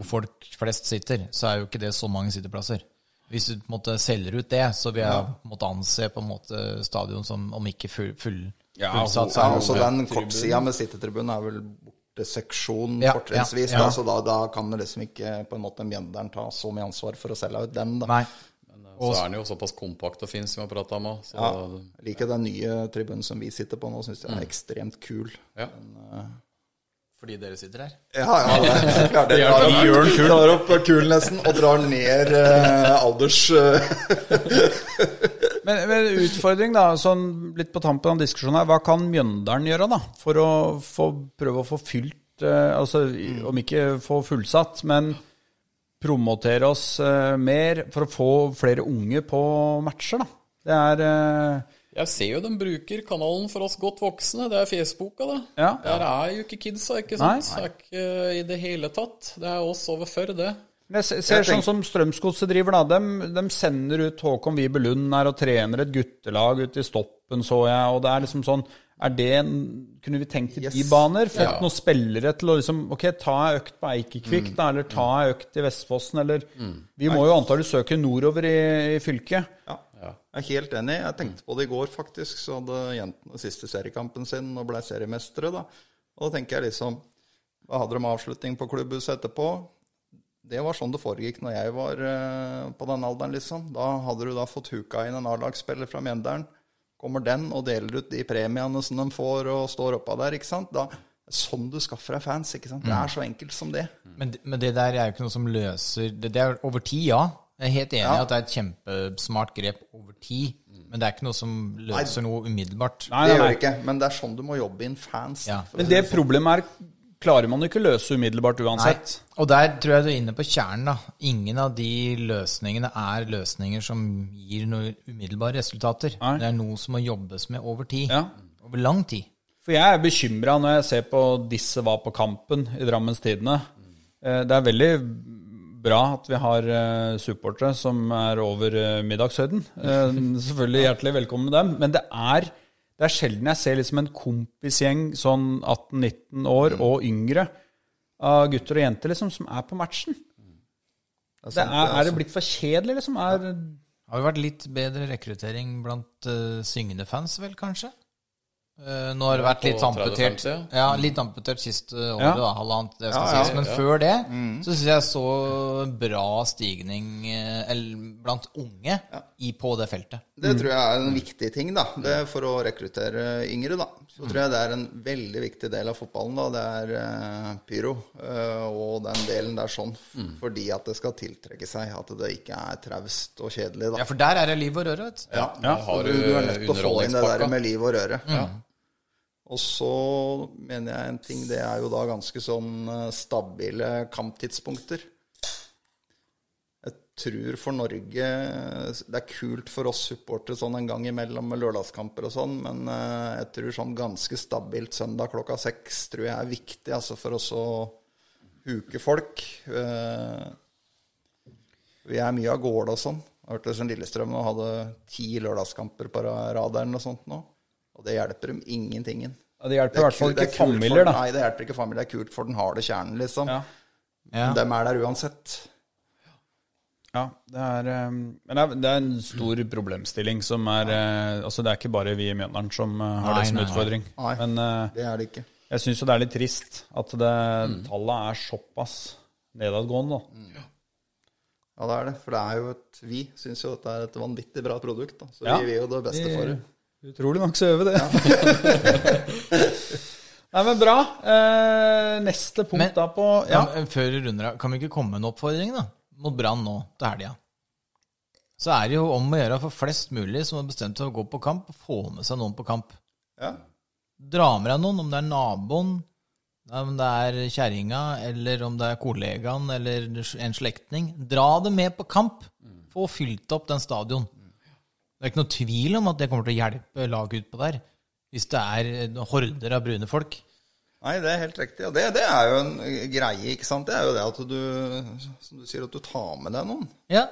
hvor folk flest sitter, så er jo ikke det så mange sitteplasser. Hvis du på en måte selger ut det, så vil jeg på en måte anse på en måte stadion som om ikke full, full, Ja, fullsatt. Ja, Så ja, altså Den kortsida med sittetribunen er vel borteseksjon Ja, fortrinnsvis, ja, ja. da, så da, da kan liksom ikke på en måte Mjøndalen ta så mye ansvar for å selge ut den. da. Nei. Så er den jo såpass kompakt og fin som vi har prata om òg. Ja, jeg liker den nye tribunen som vi sitter på nå, syns jeg er ekstremt kul. ja. Fordi dere sitter her? Ja, ja, det er klart det. Drar opp, drar opp kulnessen og drar ned uh, alders... eh, Men, men utfordring, da, sånn litt på tampen av diskusjonen her. Hva kan Mjøndalen gjøre, da? For å få, prøve å få fylt uh, Altså om ikke få fullsatt, men promotere oss uh, mer for å få flere unge på matcher, da. Det er uh, Jeg ser jo de bruker kanalen for oss godt voksne. Det er Facebooka, da. Ja. Der er jo ikke kidsa, ikke sant? Nei, Det er ikke i det hele tatt. Det er oss over før, det. Jeg se- ser Jeg sånn som Strømsgodset driver, da. De, de sender ut Håkon Wibe Lund her og trener et guttelag ute i Stoppen, så jeg. Og det er liksom sånn Er det en Kunne vi tenkt i de baner? Fått Ja. noen spillere til å liksom Ok, ta ei økt på Eikekvikk, da. Eller ta ei økt i Vestfossen, eller Vi må jo antagelig søke nordover i, i fylket. Ja. Jeg er helt enig. Jeg tenkte på det i går, faktisk. Så hadde jentene siste seriekampen sin og ble seriemestere. da. Og da tenker jeg liksom Da hadde de avslutning på klubbhuset etterpå. Det var sånn det foregikk når jeg var eh, på den alderen, liksom. Da hadde du da fått huka inn en A-lagsspiller fra Mjøndalen. Kommer den og deler ut de premiene som de får, og står oppå der, ikke sant. Da, sånn du skaffer deg fans, ikke sant. Det er så enkelt som det. Men, men det der er jo ikke noe som løser Det, det er over tid, ja. Jeg er helt enig i Ja. at det er et kjempesmart grep over tid. Men det er ikke noe som løser noe umiddelbart. Nei, Det nei, gjør nei. det ikke. Men det er sånn du må jobbe inn fans. Ja. Men det sånn. problemet er klarer man ikke løse umiddelbart Nei. uansett. Og der tror jeg du er inne på kjernen. da. Ingen av de løsningene er løsninger som gir noen umiddelbare resultater. Nei. Det er noe som må jobbes med over tid. Ja. Over lang tid. For jeg er bekymra når jeg ser på disse var på kampen i Drammens Tidende. Eh, Det er veldig bra at vi har eh, supportere som er over eh, middagshøyden. Selvfølgelig hjertelig velkommen med dem. Men det er, det er sjelden jeg ser liksom en kompisgjeng sånn 18-19 år og yngre av gutter og jenter liksom, som er på matchen. Det er Det sant, er, er det blitt for kjedelig, liksom? Er, Har det vært litt bedre rekruttering blant uh, syngende fans, vel, kanskje? Eh, nå har det vært litt amputert ja. Ja, litt amputert siste året, Ja. da, halvannet, det skal Ja, ja, sies. Men ja. før det så syns jeg så bra stigning eh, eller, blant unge i, på det feltet. Det tror jeg er en viktig ting, da. Det for å rekruttere yngre, da. Så tror jeg det er en veldig viktig del av fotballen, da. Det er uh, pyro uh, og den delen der sånn. Fordi at det skal tiltrekke seg at det ikke er traust og kjedelig, da. Ja, for der er det liv og røre, vet du. Ja, ja. har du, du er nødt til å få inn det der med liv og røre. Og så mener jeg en ting, det er jo da ganske sånn eh, stabile kamptidspunkter. Jeg tror for Norge Det er kult for oss supportere sånn en gang imellom med lørdagskamper og sånn, men eh, jeg tror sånn ganske stabilt søndag klokka seks tror jeg er viktig altså for oss å huke folk. Eh, Vi er mye av gårde og sånn. Jeg hørte som Lillestrøm nå hadde ti lørdagskamper på radaren og sånt nå. Og det hjelper dem ingentingen. Ja, det hjelper i hvert fall ikke er familier, da. Nei, det hjelper ikke familier. Det er kult for den harde kjernen, liksom. Ja. Ja. Dem er der uansett. Ja, det er, eh, men det er, en stor problemstilling som er eh, Altså, det er ikke bare vi i Mjøndalen som eh, har Nei, det som nei, utfordring. Nei. Men eh, Det er det ikke. jeg syns jo det er litt trist at det, Mm. tallet er såpass nedadgående. da. Ja, det er det. For det er jo et Vi syns jo dette er et vanvittig bra produkt, da. Så Ja. vi vil jo det beste for det. Utrolig nok så gjør vi det. Nei, men bra. Eh, neste punkt Men- da på Ja. Ja. Før vi runder av, kan vi ikke komme med en oppfordring da? mot Brann nå til helga? Så er det jo om å gjøre for flest mulig som har bestemt seg for å gå på kamp, å få med seg noen på kamp. Ja. Dra med deg noen, om det er naboen, om det er kjerringa, eller om det er kollegaen, eller en slektning. Dra det med på kamp. Få fylt opp den stadion. Det er ikke noe tvil om at det kommer til å hjelpe laget utpå der. Hvis det er horder av brune folk. Nei, det er helt riktig. Og det, det er jo en greie, ikke sant. Det er jo det at du, som du sier, at du tar med deg noen. Ja,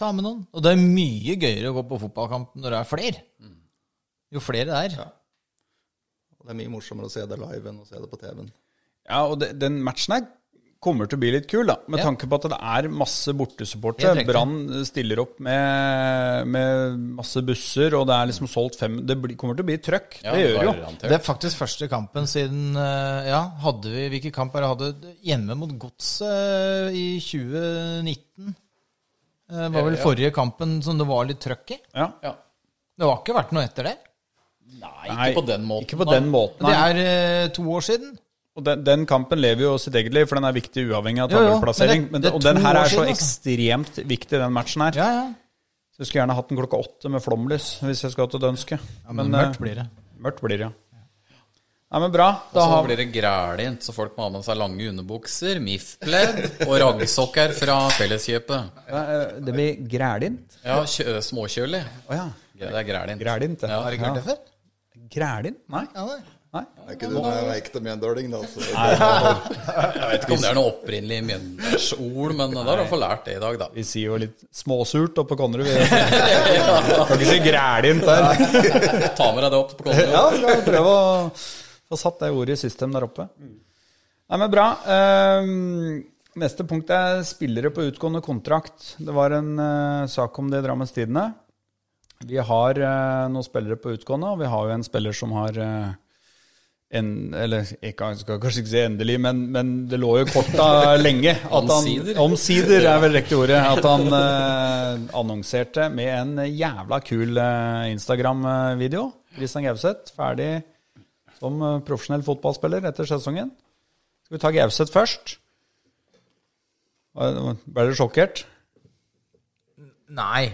ta med noen. Og det er mye gøyere å gå på fotballkamp når det er flere. Jo flere det er. Ja. Og det er mye morsommere å se det live enn å se det på TV-en. Ja, og det, den matchen her kommer til å bli litt kul, da. Med Ja. tanke på at det er masse bortesupportere. Brann stiller opp med, med masse busser, og det er liksom solgt fem Det blir, kommer til å bli trøkk. Ja, det gjør det jo. Det er faktisk første kampen siden eh, Ja, hadde vi Hvilke det? hadde hjemme mot Godset i 2019? Det var vel forrige kampen som det var litt trøkk i? Ja. Ja. Det har ikke vært noe etter det. Nei, ikke på den måten. Ikke på den måten, Det er eh, to år siden. Og den, den kampen lever jo sitt eget liv, for den er viktig uavhengig av tabellplassering. er og den her er så siden, altså. ekstremt viktig, den matchen her. Ja, ja. Så jeg skulle gjerne hatt den klokka åtte med flomlys, hvis jeg skulle hatt et ønske. ja men, Men, mørkt eh, blir det. Mørkt blir det, ja. Nei, men bra. Og så har blir det grælint, så folk må ha med seg lange underbukser, MIF-pledd og raggsokker fra Felleskjøpet. Det blir grælint. Ja, kjø småkjølig. Oh, ja. Det er grælint. Grælint, ja. Ja, Har du ikke hørt det før? Grælint? Nei. Ja, det. Nei. Er ikke du noen ekte mjøndøling, da? Så Jeg vet ikke om det er noe opprinnelig mjøndersord, men da har jeg fått lært det i dag, da. Vi sier jo litt småsurt oppe på Konnerud. vi. Kan ikke si grælint der. Ta med deg det opp på Konnerud. Ja, skal prøve å få satt det ordet i system der oppe. Nei, men bra. Ehm, Neste punkt er spillere på utgående kontrakt. Det var en eh, sak om det i Drammens Tidende. Vi har eh, noen spillere på utgående, og vi har jo en spiller som har eh, en, Eller jeg skal kanskje ikke si endelig, men, men det lå jo korta lenge. At han, Omsider. omsider er vel riktig ordet. At han eh, annonserte med en jævla kul eh, Instagram-video. Christian Gauseth, ferdig som eh, profesjonell fotballspiller etter sesongen. Skal vi ta Gauseth først? Ble du sjokkert? Nei.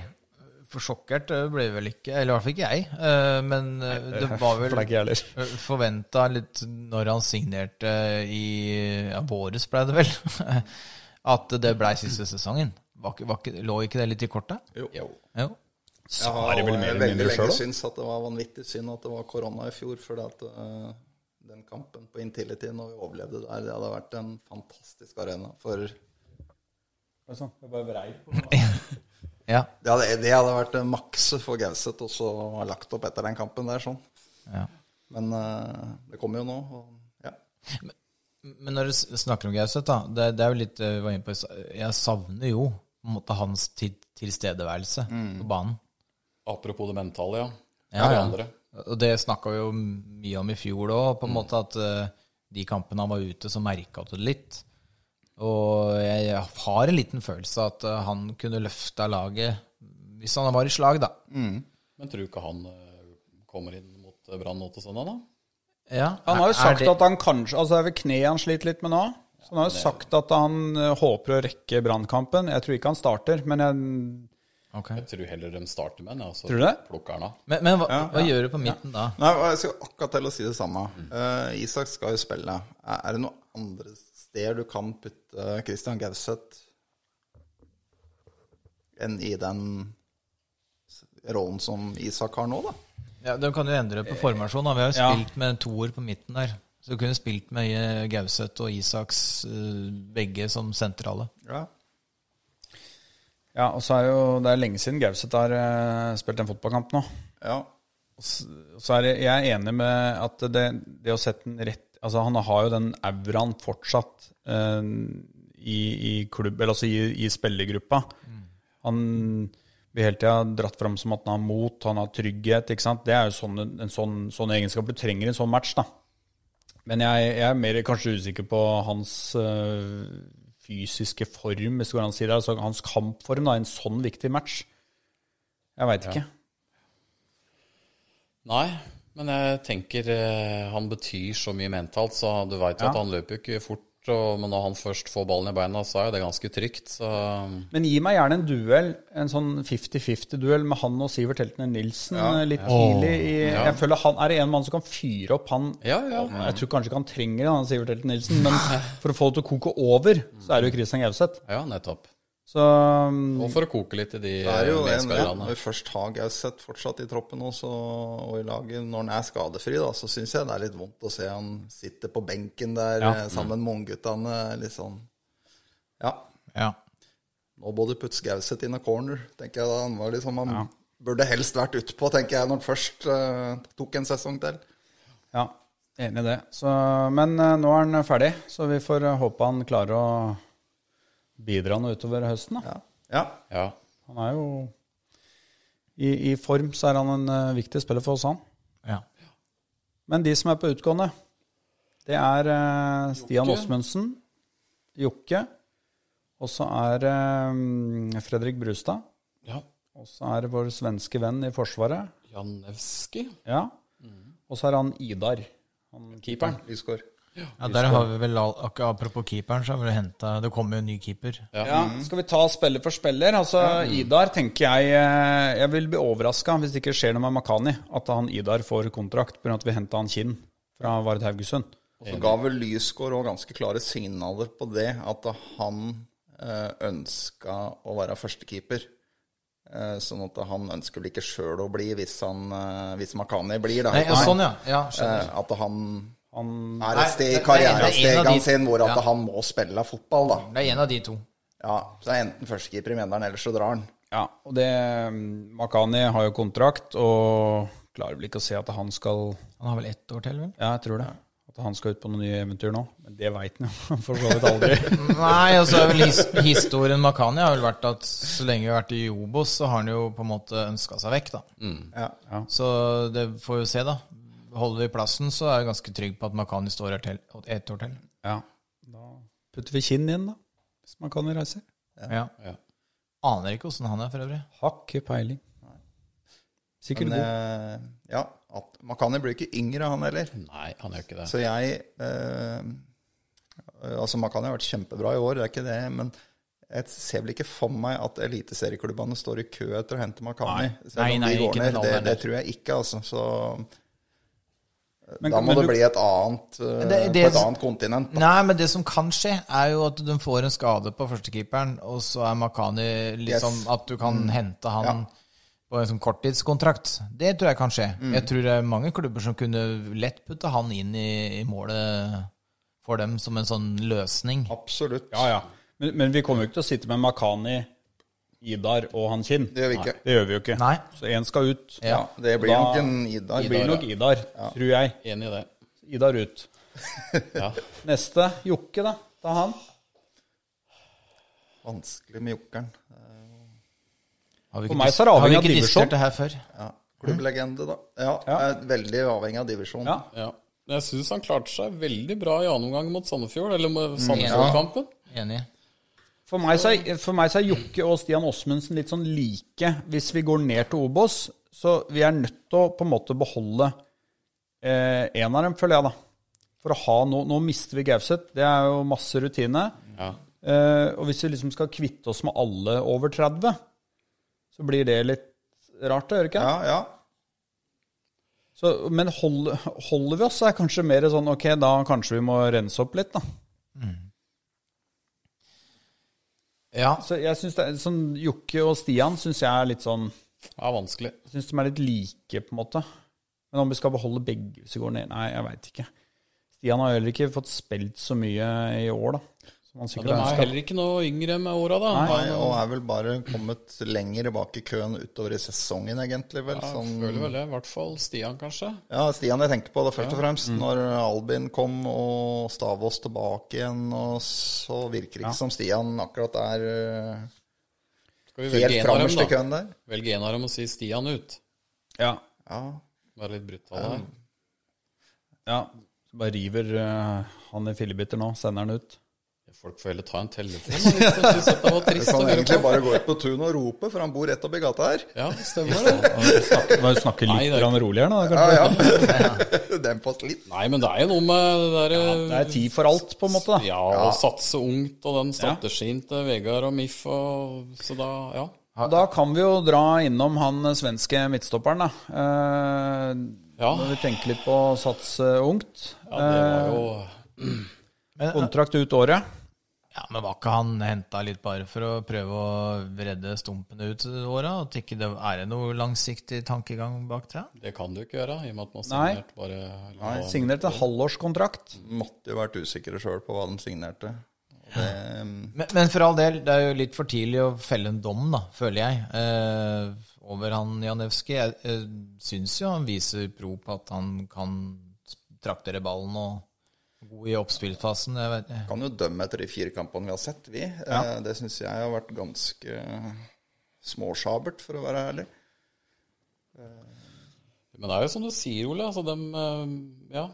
For sjokkert eh, ble vel ikke. Eller i hvert fall ikke jeg. Eh, Men eh, det var For det vel forventa litt når han signerte i ja, våres, ble det vel, at det blei siste sesongen. Var, ikke- var, ikke- lå ikke det litt i kortet? Jo. Jo. Jeg har er vel mer eller veldig lenge selv, syntes at det var vanvittig synd at det var korona i fjor, at eh, den kampen på Intility når vi overlevde der, det hadde vært en fantastisk arena for det er Sånn, jeg bare vrei på Ja. Det hadde, det hadde vært maks for Gauseth å så ha lagt opp etter den kampen der, sånn. ja. Men uh, det kommer jo nå, og ja. Men når du snakker om Gauseth, da, det, det er jo litt eh, vi var inne på, Jeg savner jo på en måte hans til, tilstedeværelse på banen. Apropos det mentale, ja. Ja, ja. Og det snakka vi jo mye om i fjor òg, på en måte at uh, de kampene han var ute, så merka du det litt. Og jeg har en liten følelse av at eh, han kunne løfta laget hvis han var i slag, da. Men tror du ikke han eh, kommer inn mot eh, Brann nå til søndag, da? Ja, Han har jo sagt det- at han kanskje Altså det er vel kneet han sliter litt med nå. Så han har jo sagt at han håper å rekke brannkampen. Jeg tror ikke han starter, men jeg Okay. Jeg tror heller de starter med den, ja, så Tror du det? plukker han av. Men, men hva, hva gjør du på midten da? Nei, Jeg skal akkurat til å si det samme. Eh, Isak skal jo spille. Er er det noen andre steder du kan putte Christian Gauseth enn i den rollen som Isak har nå, da? Ja, De kan jo endre på formasjon. Da. Vi har jo Ja. spilt med toer på midten der. Så du kunne spilt med eh, Gauseth og Isaks eh, begge som sentrale. Ja. Ja, og så er jo Det er lenge siden Gauseth har eh, spilt en fotballkamp nå. ja. Så er jeg, jeg er enig med at det, det å sette den rett Altså Han har jo den auraen fortsatt eh, i, i klubb, eller altså i, i spillergruppa. Han blir hele tida dratt fram som at han har mot, han har trygghet. ikke sant? Det er jo sånne, en sånn, sånne egenskap du trenger i en sånn match. da. Men jeg, jeg er mer kanskje usikker på hans øh, fysiske form, hvis det går an å si det. Altså hans kampform da, i en sånn viktig match. Jeg veit ikke. Nei, men jeg tenker eh, han betyr så mye mentalt, så du veit jo Ja. at han løper jo ikke fort. Og, men når han først får ballen i beina, så er jo det ganske trygt. Så Men gi meg gjerne en duell, en sånn 50-50-duell med han og Sivert Heltner Nilsen ja. litt tidlig. I, Jeg føler han Er en mann som kan fyre opp han ja, ja. Jeg tror kanskje ikke han trenger han Sivert Heltner Nilsen, men for å få det til å koke over, så er det jo Christian Gauseth. Ja, nettopp. Så um, Og for å koke litt i de Det er jo en, medspillerne. når vi først har Gauseth fortsatt i troppen også, og i laget, når han er skadefri, da, så syns jeg det er litt vondt å se han sitte på benken der Ja. eh, sammen med ungguttene. Litt sånn Ja, Ja. nå både putte Gauseth in a corner, tenker jeg da. Han var liksom Han burde helst vært utpå, tenker jeg, når han først uh, tok en sesong til. ja, enig i det. Så, men uh, nå er han ferdig, så vi får håpe han klarer å bidra noe utover høsten. da. Ja. ja. Ja. Han er jo i, I form så er han en uh, viktig spiller for oss, han. ja. Men de som er på utgående, det er uh, Stian Åsmundsen, Jokke, og så er eh, Fredrik Brustad. ja. Og så er det vår svenske venn i Forsvaret. Janewski. Ja. Og så er han Idar. Han, Keeperen. Lysgård. Ja der har vi vel all, akkurat Apropos keeperen, så har vi hentet, det kommer jo en ny keeper. Ja, Skal vi ta spiller for spiller? Altså, Idar tenker jeg eh, Jeg vil bli overraska hvis det ikke skjer noe med Makani. At han Idar får kontrakt pga. at vi henta han Kinn fra Vard Haugesund. Og så ga vel Lysgård òg ganske klare signaler på det, at han eh, ønska å være førstekeeper. Eh, sånn at han ønsker vel ikke sjøl å bli hvis, han, hvis Makani blir, da. Nei, ja, sånn, ja. ja at han Han er et sted i det- det er- er en av karrierestegene de- sin hvor at ja. han må spille fotball, da. Det er en av de to. Ja, Så er enten førstekeeper i Mjøndalen, eller så drar han. Ja, og det mm, Makani har jo kontrakt, og klarer vel ikke å se at han skal Han har vel ett år til, vel? Ja, jeg tror det. At han skal ut på noen nye eventyr nå. Men det veit han jo for så vidt aldri. Nei, altså er vel his historien Makani har vel vært at så lenge vi har vært i Obos, så har han jo på en måte ønska seg vekk, da. Ja. Så det får vi jo se, da. Holder vi plassen, så er jeg ganske trygg på at Makani står her til et år til. Ja, Da putter vi Kinn inn, da. Hvis Makani reiser. Ja. Ja. Aner ikke åssen han er, for øvrig. Har ikke peiling. Sikkert Men god. eh, ja, at Makani blir ikke yngre, han heller. Nei, han gjør ikke det. Så jeg eh, Altså, Makani har vært kjempebra i år, det er ikke det, men jeg ser vel ikke for meg at eliteserieklubbene står i kø etter å hente Makani. Nei. Nei, nei, de ikke Det, det tror jeg ikke, altså. Så Men- da må men det du- bli et annet eh, Det- det- på et annet kontinent. Da. Nei, men det som kan skje, er jo at de får en skade på førstekeeperen, og så er Makani liksom Yes. At du kan hente han Ja. på en sånn korttidskontrakt. Det tror jeg kan skje. Jeg tror det er mange klubber som kunne lett putte han inn i, i målet for dem som en sånn løsning. Absolutt. Ja, ja. Men, men vi kommer jo ikke til å sitte med Makani, Idar og han Kinn. Det gjør vi ikke. Det gjør vi jo ikke. Nei. Så én skal ut. Ja, det blir Da- nok en Idar. Det blir nok Idar, tror jeg. Enig i det. Idar ut. Ja. Neste. Jokke, da. Ta han. Vanskelig med jokkeren. Har vi For ikke, meg så er det har vi ikke diskutert det her før? Ja. Klubblegende, da. Ja, Ja. er veldig avhengig av divisjon. Ja. ja. Jeg syns han klarte seg veldig bra i annen omgang mot Sandefjord, eller med Sandefjord-kampen. Enig. For meg, så for meg så er Jokke og Stian Åsmundsen litt sånn like. Hvis vi går ned til Obos, så vi er nødt til å på en måte beholde eh, en av dem, føler jeg, da. For å ha noe nå mister vi Gauseth. Det er jo masse rutine. Ja. Eh, og hvis vi liksom skal kvitte oss med alle over 30, så blir det litt rart, gjør det ikke? Ja, ja. Så, men hold, holder vi oss, så er kanskje mer sånn ok, da kanskje vi må rense opp litt, da. Ja. Så jeg synes det er sånn Jokke og Stian syns jeg er litt sånn ja, vanskelig. Jeg syns de er litt like, på en måte. Men om vi skal beholde begge hvis vi går ned Nei, jeg veit ikke. Stian har heller ikke fått spilt så mye i år, da. Ja, de er ønsker. heller ikke noe yngre med åra, da. Nei, Han- og er vel bare kommet lenger bak i køen utover i sesongen, egentlig. vel. Ja, Sånn, føler vel det. I hvert fall Stian, kanskje. ja, Stian jeg tenker på det først og fremst. Når Albin kom og Stavås tilbake igjen, og så virker det ikke som Stian akkurat er eh, helt en i køen der. Velge en av dem og si Stian ut. Ja. Ja, Være litt brutal der. ja. ja. bare river uh, han i fillebiter nå, sender han ut. Folk får heller ta en telefon hvis de dette var trist å kan høre egentlig på. bare gå ut på tunet og rope, for han bor rett oppi gata her. Ja, stemmer det. Må snakke snakke Nei, litt det er- grann roligere nå, Ja, kanskje. ja. Demp oss litt. Nei, men det er jo noe med det derre Det er tid for alt, på en måte. da. Ja, å satse ungt og den strategien til Vegard og Miff og Så da, ja. Da kan vi jo dra innom han svenske midtstopperen, da. Eh, Ja. Når vi tenker litt på å satse ungt. ja det var jo Kontrakt ut året. Ja, men var ikke han henta litt bare for å prøve å redde stumpene ut åra? At ikke det er det noe langsiktig tankegang bak det? Det kan du ikke gjøre, i og med at man signerte bare Nei, signerte halvårskontrakt. Måtte jo vært usikre sjøl på hva de signerte. Det, Men, men for all del, det er jo litt for tidlig å felle en dom, da, føler jeg, eh, over han Janewski. Jeg eh, syns jo han viser pro på at han kan traktere ballen og god i oppspillfasen. Jeg vet, kan jo dømme etter de fire kampene vi har sett, vi. Ja. Det syns jeg har vært ganske småsjabert, for å være ærlig. Men det er jo som du sier, Ole. Altså, de ja,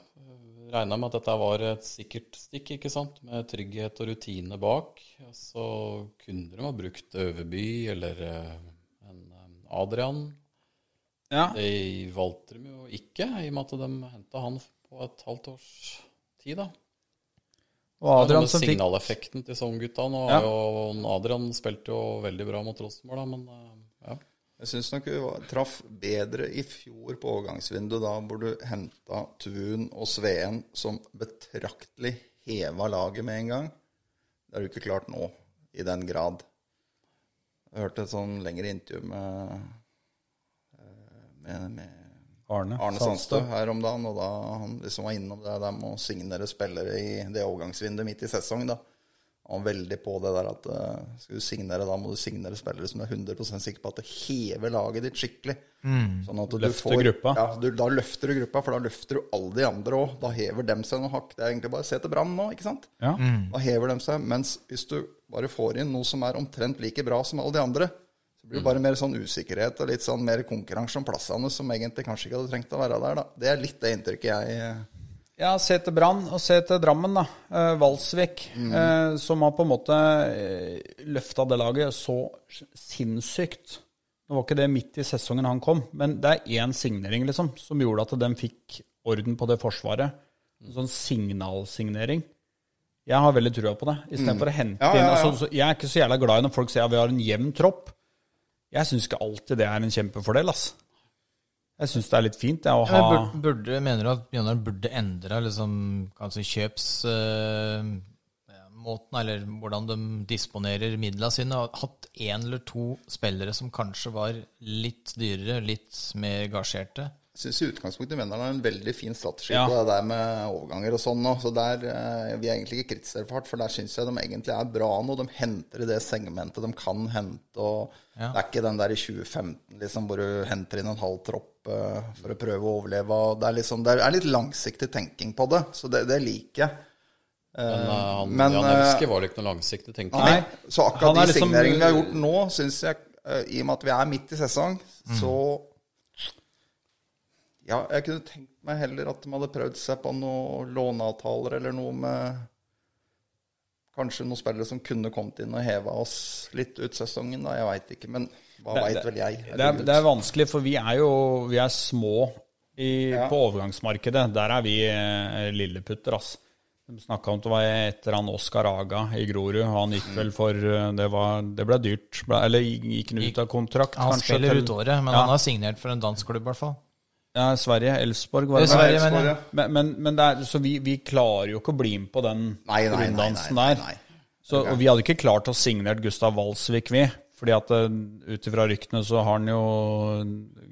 regna med at dette var et sikkert stikk, ikke sant? med trygghet og rutine bak. Så kunne de ha brukt Øverby eller eh, en eh, Adrian. Ja. Det valgte de jo ikke, i og med at de henta han på et halvt års tid. da. Og Adrian som fikk signaleffekten til Sogngutta. Nå Ja. Adrian spilte jo veldig bra mot Rosenborg, da, men eh, ja. Jeg syns nok vi traff bedre i fjor på overgangsvinduet, da hvor du henta Tun og Sveen som betraktelig heva laget med en gang. Det har du ikke klart nå, i den grad. Jeg hørte et sånn lengre intervju med, eh, med, med Arne, Arne Sandstø her om dagen, og da han liksom var innom det der med å signere spillere i det overgangsvinduet midt i sesong, da. Han var veldig på det der at uh, skal du signere, da må du signere spillere som du er 100 sikker på at det hever laget ditt skikkelig. Sånn at du Løfter gruppa. Ja, du, da løfter du gruppa, for da løfter du alle de andre òg. Da hever dem seg noen hakk. Det er egentlig bare å se til Brann nå, ikke sant? Ja. Da hever de seg. Mens hvis du bare får inn noe som er omtrent like bra som alle de andre, så blir det bare mer sånn usikkerhet og litt sånn mer konkurranse om plassene som egentlig kanskje ikke hadde trengt å være der. da. Det er litt det inntrykket jeg eh, Ja, se til Brann og se til Drammen, da. Eh, Valsvik, eh, som har på en måte eh, løfta det laget så sinnssykt. Nå var ikke det midt i sesongen han kom, men det er én signering liksom, som gjorde at de fikk orden på det forsvaret. En sånn signalsignering. Jeg har veldig trua på det. Istedenfor å hente Ja, ja, inn altså, Jeg er ikke så jævla glad i når folk sier at vi har en jevn tropp. Jeg syns ikke alltid det er en kjempefordel, ass. Jeg syns det er litt fint det, å ha Men burde, mener du at Bjørnar burde endre liksom, kanskje kjøpsmåten, eller hvordan de disponerer midlene sine? og Hatt én eller to spillere som kanskje var litt dyrere, litt mer gasjerte? Jeg syns i utgangspunktet Mjøndalen har en veldig fin strategi Ja. på det der med overganger og sånn nå. Så der eh, Vi er egentlig ikke kritisere for hardt, for der syns jeg de egentlig er bra nå. De henter i det segmentet de kan hente. og Ja. Det er ikke den der i 2015 liksom, hvor du henter inn en halv tropp eh, for å prøve å overleve. Det er, liksom, det er litt langsiktig tenking på det, så det, det liker jeg. Men eh, han, men, Jan Elske var det ikke noe langsiktig tenking. Nei. Så akkurat de signeringene liksom- vi har gjort nå, syns jeg, eh, i og med at vi er midt i sesong, så Ja, jeg kunne tenkt meg heller at de hadde prøvd seg på noen låneavtaler eller noe med Kanskje noen spillere som kunne kommet inn og heva oss litt ut sesongen, da. Jeg veit ikke, men hva veit vel jeg? Det er, det er vanskelig, for vi er jo vi er små i, Ja. på overgangsmarkedet. Der er vi eh, lilleputter, ass. De snakka om at det var etter han Oskar Aga i Grorud. Han gikk vel for eh, Det, var, det ble dyrt. Ble, eller gikk han ut av kontrakt, Han kanskje? spiller til- ut året, men Ja. han har signert for en dansk klubb, i hvert fall. Ja, Sverige. Elfsborg, var Det er? Sverige, men, Elfsborg, ja. ja. Men, men, men det er, så vi, vi klarer jo ikke å bli med på den Nei, nei, runddansen nei, der. Så, og vi hadde ikke klart å signere Gustav Walsvik, vi. Fordi at uh, ut ifra ryktene så har han jo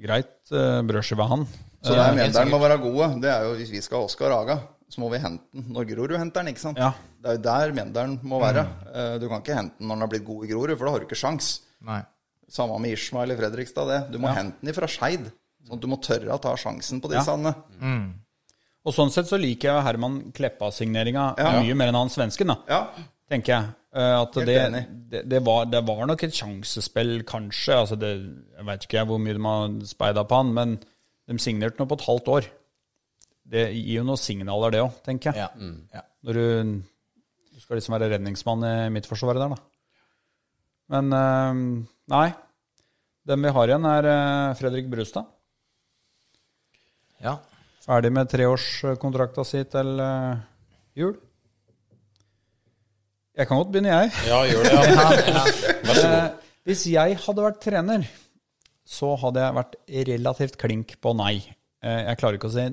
greit uh, brødskive, han. Så det er medlemmene må være gode. Det er jo Hvis vi skal ha Oskar Aga, så må vi hente den når Grorud henter den, ikke sant? Ja. Det er jo der Mjendalen må være. Mm. Du kan ikke hente den når den har blitt god i Grorud, for da har du ikke sjans. Nei. Samme med Ishmael i Fredrikstad, det. Du må hente den ifra Skeid. Sånn at du må tørre å ta sjansen på disse. Ja. Og sånn sett så liker jeg Herman Kleppa-signeringa Ja. mye mer enn han svensken, da. ja. Tenker jeg. Eh, At det, det, det, var, det var nok et sjansespill, kanskje. Altså det, jeg veit ikke hvor mye de har speida på han, men de signerte nå på et halvt år. Det gir jo noen signaler, det òg, tenker jeg. Ja. Ja. Når du du skal liksom være redningsmann i midtforsvaret der, da. Men eh, nei. Den vi har igjen, er eh, Fredrik Brustad. Ja. Ferdig med treårskontrakta si til eh, jul. Jeg kan godt begynne, jeg. Ja, gjør det, ja. ja. Eh, hvis jeg hadde vært trener, så hadde jeg vært relativt klink på nei. Eh, jeg klarer ikke å se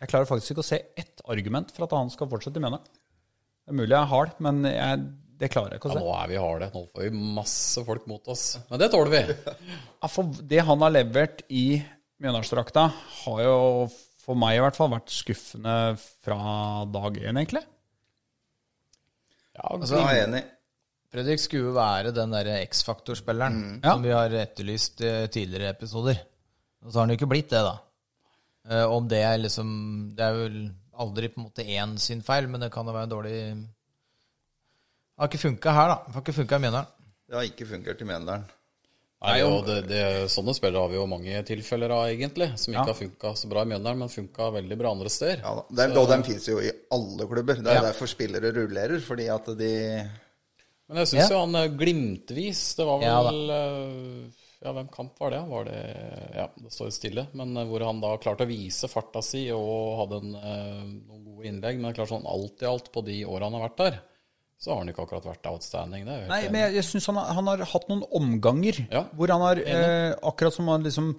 Jeg klarer faktisk ikke å se ett argument for at han skal fortsette i Mjøndalen. Det er mulig jeg er hard, men jeg, det klarer jeg ikke å Ja, se. nå er vi harde. Nå får vi masse folk mot oss. Men det tåler vi. Ja, for det han har levert i Mjøndalsdrakta, har jo for meg i hvert fall vært skuffende fra dag én, egentlig. Ja, Altså, Jeg er enig. Fredrik skulle jo være den der X-faktor-spilleren mm. som vi har etterlyst i tidligere episoder. Og så har han jo ikke blitt det, da. Eh, om det er liksom Det er vel aldri på en måte én sin feil, men det kan jo være en dårlig Det har ikke funka her, da. Det har ikke funka i Mjøndalen. Det har ikke fungert i Mjøndalen. Nei, og det, det, Sånne spillere har vi jo mange tilfeller av, egentlig. Som ikke har funka så bra i Mjøndalen, men funka veldig bra andre steder. Ja. Det er, og de finnes jo i alle klubber. Det er Ja. derfor spillere rullerer. Fordi at de Men jeg syns Ja. jo han eh, glimtvis Det var vel eh, Ja, hvem kamp var det? Var det Ja, det står stille. Men eh, hvor han da klarte å vise farta si og hadde en, noen gode innlegg. Men det er klart sånn alt i alt på de åra han har vært der, så har han ikke akkurat vært outstanding. Det er Nei, men jeg, jeg syns han, har- han har hatt noen omganger Ja, hvor han har eh, Akkurat som han liksom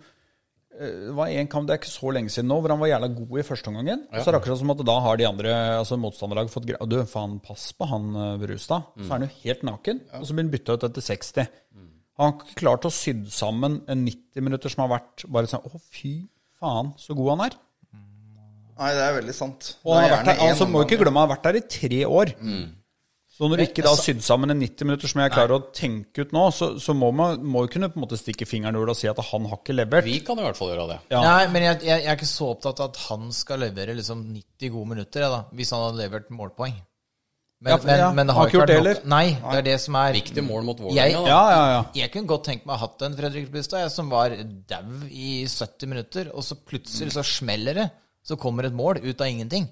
eh, var en kamp, det er ikke så lenge siden nå, hvor han var jævla god i første omgangen. Så er det akkurat som at da har de andre altså motstanderlaget fått greie Du, faen, pass på han Brustad. Brustad. Så er han jo helt naken, og så blir han bytta ut etter 60. Han har ikke klart å sydd sammen en 90 minutter som har vært bare sånn Å, fy faen, så god han er. Nei, det er veldig sant. Og han har vært der, altså, må ikke glemme, han har vært der i tre år. Så når du ikke da har sydd sammen en 90 minutter som jeg klarer å tenke ut nå, så, så må man må jo kunne på en måte stikke fingeren i jorda og si at han har ikke levert. Vi kan i hvert fall gjøre det. Ja. Nei, men jeg, jeg, jeg er ikke så opptatt av at han skal levere liksom 90 gode minutter, jeg, da, hvis han hadde levert målpoeng. Men, Ja, for- ja, men, men det har har ikke gjort vært det nok. Nei, det er det som er Viktig mål mot Vålerenga, da. Ja, ja, ja. Jeg kunne godt tenkt meg å ha hatt en Fredrik Blystad som var dau i 70 minutter, og så plutselig så smeller det. Så kommer et mål ut av ingenting.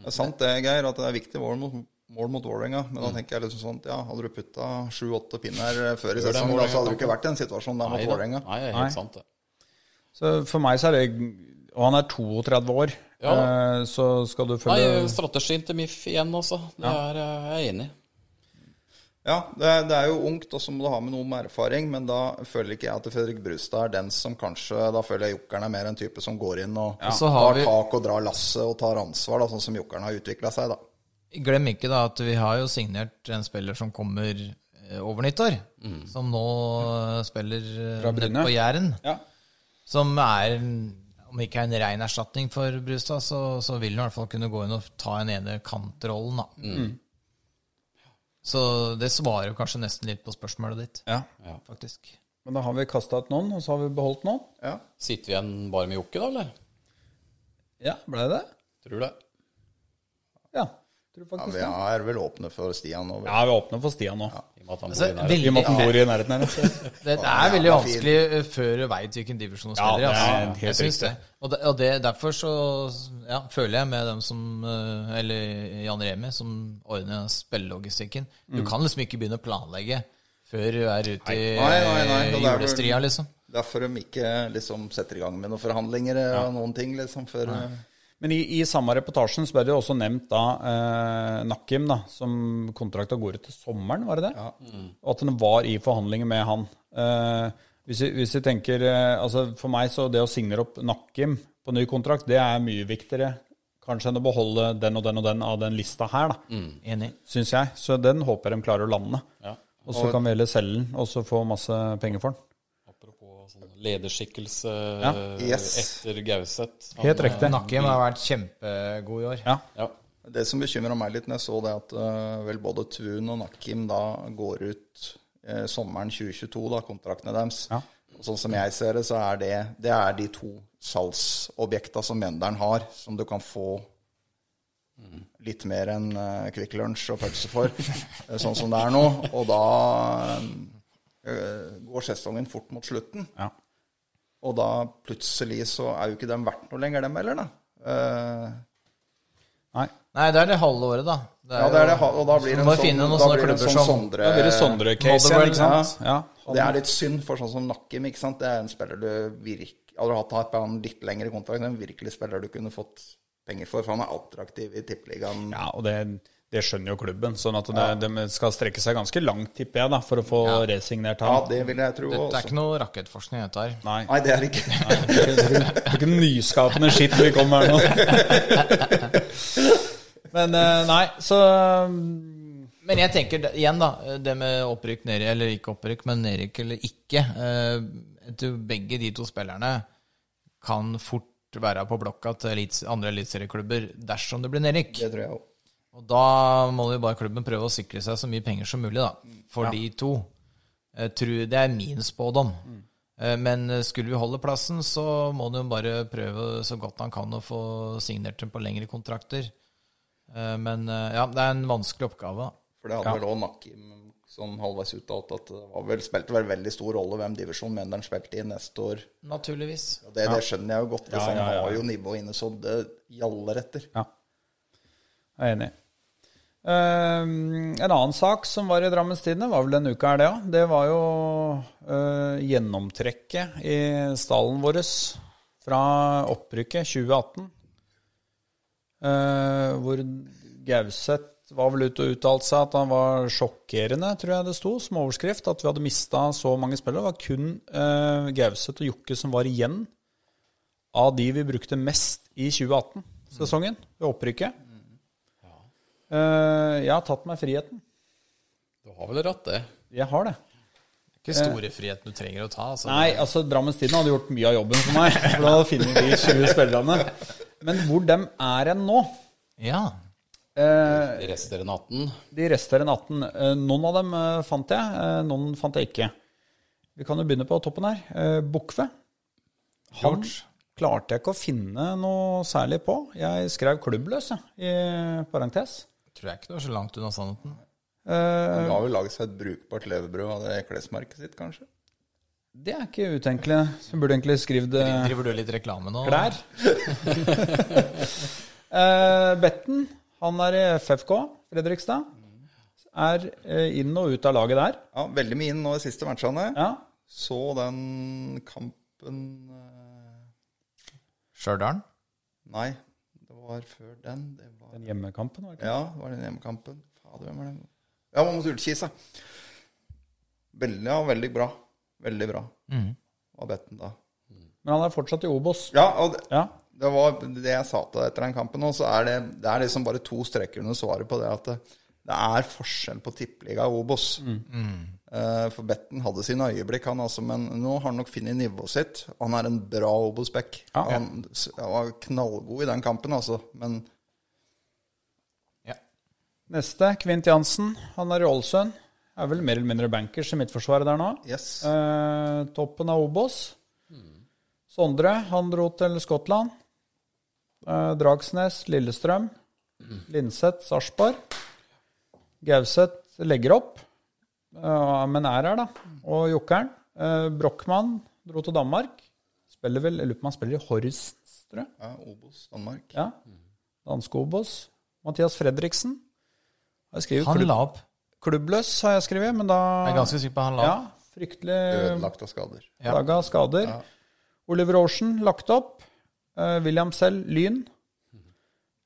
Det er sant det, Geir, at det er viktig mål mot, mål mot Vålerenga. Men Mm. da tenker jeg liksom sånn ja, Hadde du putta sju-åtte pinner før i sesongen, så hadde du ikke vært i en situasjon der mot. Vålerenga. Nei, det er helt sant, det. Så for meg så er det Og han er 32 år, Ja. eh, så skal du følge Nei, strategien til MIF igjen også. Det er eh, jeg er enig i. Ja, det det er jo ungt, og så må du ha med noe med erfaring. Men da føler ikke jeg at Fredrik Brustad er den som kanskje Da føler jeg jokeren er mer en type som går inn og ja. har tar tak og drar lasset og tar ansvar, da, sånn som jokeren har utvikla seg, da. Glem ikke da at vi har jo signert en spiller som kommer eh, over nyttår. Som nå eh, spiller eh, på Jæren. Ja. Som er, om ikke er en rein erstatning for Brustad, så, så vil han i hvert fall kunne gå inn og ta en ene kantrollen, da. Så det svarer jo kanskje nesten litt på spørsmålet ditt, Ja. faktisk. Men da har vi kasta ut noen, og så har vi beholdt noen. Ja. Sitter vi igjen bare med Jokke, da, eller? Ja, ble det? Tror det. Ja. Tror ja, Vi er vel åpne for Stian nå. vel? Ja, vi er åpne for Stian nå. I og med at han Altså, bor i nærheten. veldig- I og med at han bor i nærheten her. altså. Det, det er veldig vanskelig eh, før du veit hvilken divisjon du Ja, spiller i. er Altså. helt Jeg syns det. Og, det, og det, derfor så ja, føler jeg med dem som eh, Eller Jan Remi, som ordner spillelogistikken. Du kan liksom ikke begynne å planlegge før du er ute i Nei, nei, nei, vel- julestria, liksom. Derfor de ikke liksom setter i gang med noen forhandlinger og noen ting, liksom, før Men i, i samme reportasjen så ble det jo også nevnt da eh, Nakim, da, som kontrakta går ut til sommeren, var det det? Ja. Og at den var i forhandlinger med han. Eh, hvis, vi, hvis vi tenker eh, altså For meg så det å signere opp Nakim på ny kontrakt, det er mye viktigere kanskje enn å beholde den og den og den av den lista her, da, Enig. syns jeg. Så den håper jeg de klarer å lande. Ja. Og så kan vi heller selge den, og så få masse penger for den. Lederskikkelse Ja. Yes. etter Gauseth. Helt riktig. Nakkim har vært kjempegod i år. Ja. Ja. Det som bekymra meg litt når jeg så det, at uh, vel både Tvun og Nakkim da går ut uh, sommeren 2022, da, kontraktene deres. Ja. Og sånn som jeg ser det, så er det, det er de to salgsobjekta som Mjøndalen har, som du kan få litt mer enn uh, Kvikk Lunsj og pølse for, eh, sånn som det er nå. Og da uh, går sesongen fort mot slutten. Ja. Og da plutselig så er jo ikke dem verdt noe lenger, dem heller, da. Uh, Nei. Nei, det er det halve året, da. Det Ja, det er det, og da blir det en sånn, finne noen da sånne blir det en sånn som- Sondre Da blir det Sondre-case igjen, ikke sant? Ja. ja. det er litt synd, for sånn som Nakim, ikke sant? det er en spiller du virkelig Hadde du hatt en litt lengre kontrakt, er en virkelig spiller du kunne fått penger for, for han er attraktiv i tippeligaen. Ja, og det, det skjønner jo klubben. Sånn at det, de skal strekke seg ganske langt, tipper jeg, da, for å få resignert Ja, det vil jeg tro Dette er ikke noe rakettforskning, dette her. Nei, Nei, det er det ikke. det er ikke nyskapende skitt vi kommer her nå. Men eh, nei, så Men jeg tenker igjen, da. Det med opprykk, ned, eller ikke opprykk, men nedrykk eller ikke. eh, Begge de to spillerne kan fort være på blokka til andre eliteserieklubber dersom det blir nedrykk. Det tror jeg òg. Og da må jo bare klubben prøve å sikre seg så mye penger som mulig, da. For de to. Jeg tror det er min spådom. Mm. Men skulle vi holde plassen, så må han jo bare prøve så godt han kan å få signert dem på lengre kontrakter. Eh, Men eh, ja, det er en vanskelig oppgave. For det hadde vel òg Nakim sånn halvveis uttalt at det var vel, spilte vel veldig stor rolle hvem divisjon Mjøndalen spilte i neste år. Naturligvis. Og det, det skjønner jeg jo godt, hvis Ja, ja, ja. han har jo nivået inne så det gjaller etter. Ja. Jeg er enig. Eh, en annen sak som var i Drammens Tidende, var vel denne uka her, det òg. Det var jo uh, gjennomtrekket i stallen vår fra opprykket 2018. Uh, hvor Gauseth var vel ute og uttalte seg at han var sjokkerende, tror jeg det sto, som overskrift. At vi hadde mista så mange spillere. Det var kun uh, Gauseth og Jokke som var igjen av de vi brukte mest i 2018-sesongen, ved opprykket. Eh, jeg har tatt meg friheten. Du har vel rett, det. Jeg har det. Ikke store friheten du trenger å ta. Altså. Nei, altså Drammens Tidende hadde gjort mye av jobben for meg. For da finner vi de 20 spillerne. Men hvor dem er hen nå Ja. De rester resterende 18 De resterende 18. eh, noen av dem eh, fant jeg, eh, noen fant jeg ikke. Vi kan jo begynne på toppen her. Eh, Bukve. Han klarte jeg ikke å finne noe særlig på. Jeg skrev klubbløs, jeg, i parentes. Tror jeg ikke du er så langt unna sannheten. Eh, Han har vel laget seg et brukbart levebrød av det klesmerket sitt, kanskje? det er ikke utenkelig. Så burde egentlig skrevet eh, Driver du litt reklame nå? klær. uh, Betten, han er i FFK, Fredrikstad. Er eh, inn og ut av laget der. Ja, veldig mye inn nå i siste matchene. Ja. Så den kampen uh... Stjørdal? Nei, det var før den. Det var, Den hjemmekampen, var det ikke? ja, det var den hjemmekampen. Fader, hvem var den? Ja, mot Ullkisa. Veldig, ja, veldig bra. Veldig bra. Var Betten da. Men han er fortsatt i Obos. Ja, og det, Ja. det var det jeg sa til deg etter den kampen òg, så er det, det er liksom bare to streker under svaret på det at det, det er forskjell på tippeliga og Obos. Eh, for Betten hadde sine øyeblikk, han altså, men nå har han nok funnet nivået sitt. Han er en bra Obos-back. Ja. Han han var knallgod i den kampen, altså. Men Ja. Neste, Kvint Jansen. Han er i Ålesund. Er vel mer eller mindre bankers i midtforsvaret der nå. yes. Eh, toppen av Obos. Sondre, han dro til Skottland. Eh, Dragsnes, Lillestrøm. Linseth, Sarpsborg. Gauseth legger opp, eh, men er her, da. Og Jokkeren. Eh, Brochmann dro til Danmark. Spiller vel, jeg lurer på om han spiller i Horst, tror jeg. Ja, Obos, Danmark. Ja. Danske Obos. Mathias Fredriksen. Han la opp. klubbløs, har jeg skrevet, men da Jeg er ganske sikker på han la Ja, opp. fryktelig Ødelagt av skader. Ja. Laga skader. Oliver Aarsen lagt opp. Uh, William Sell Lyn.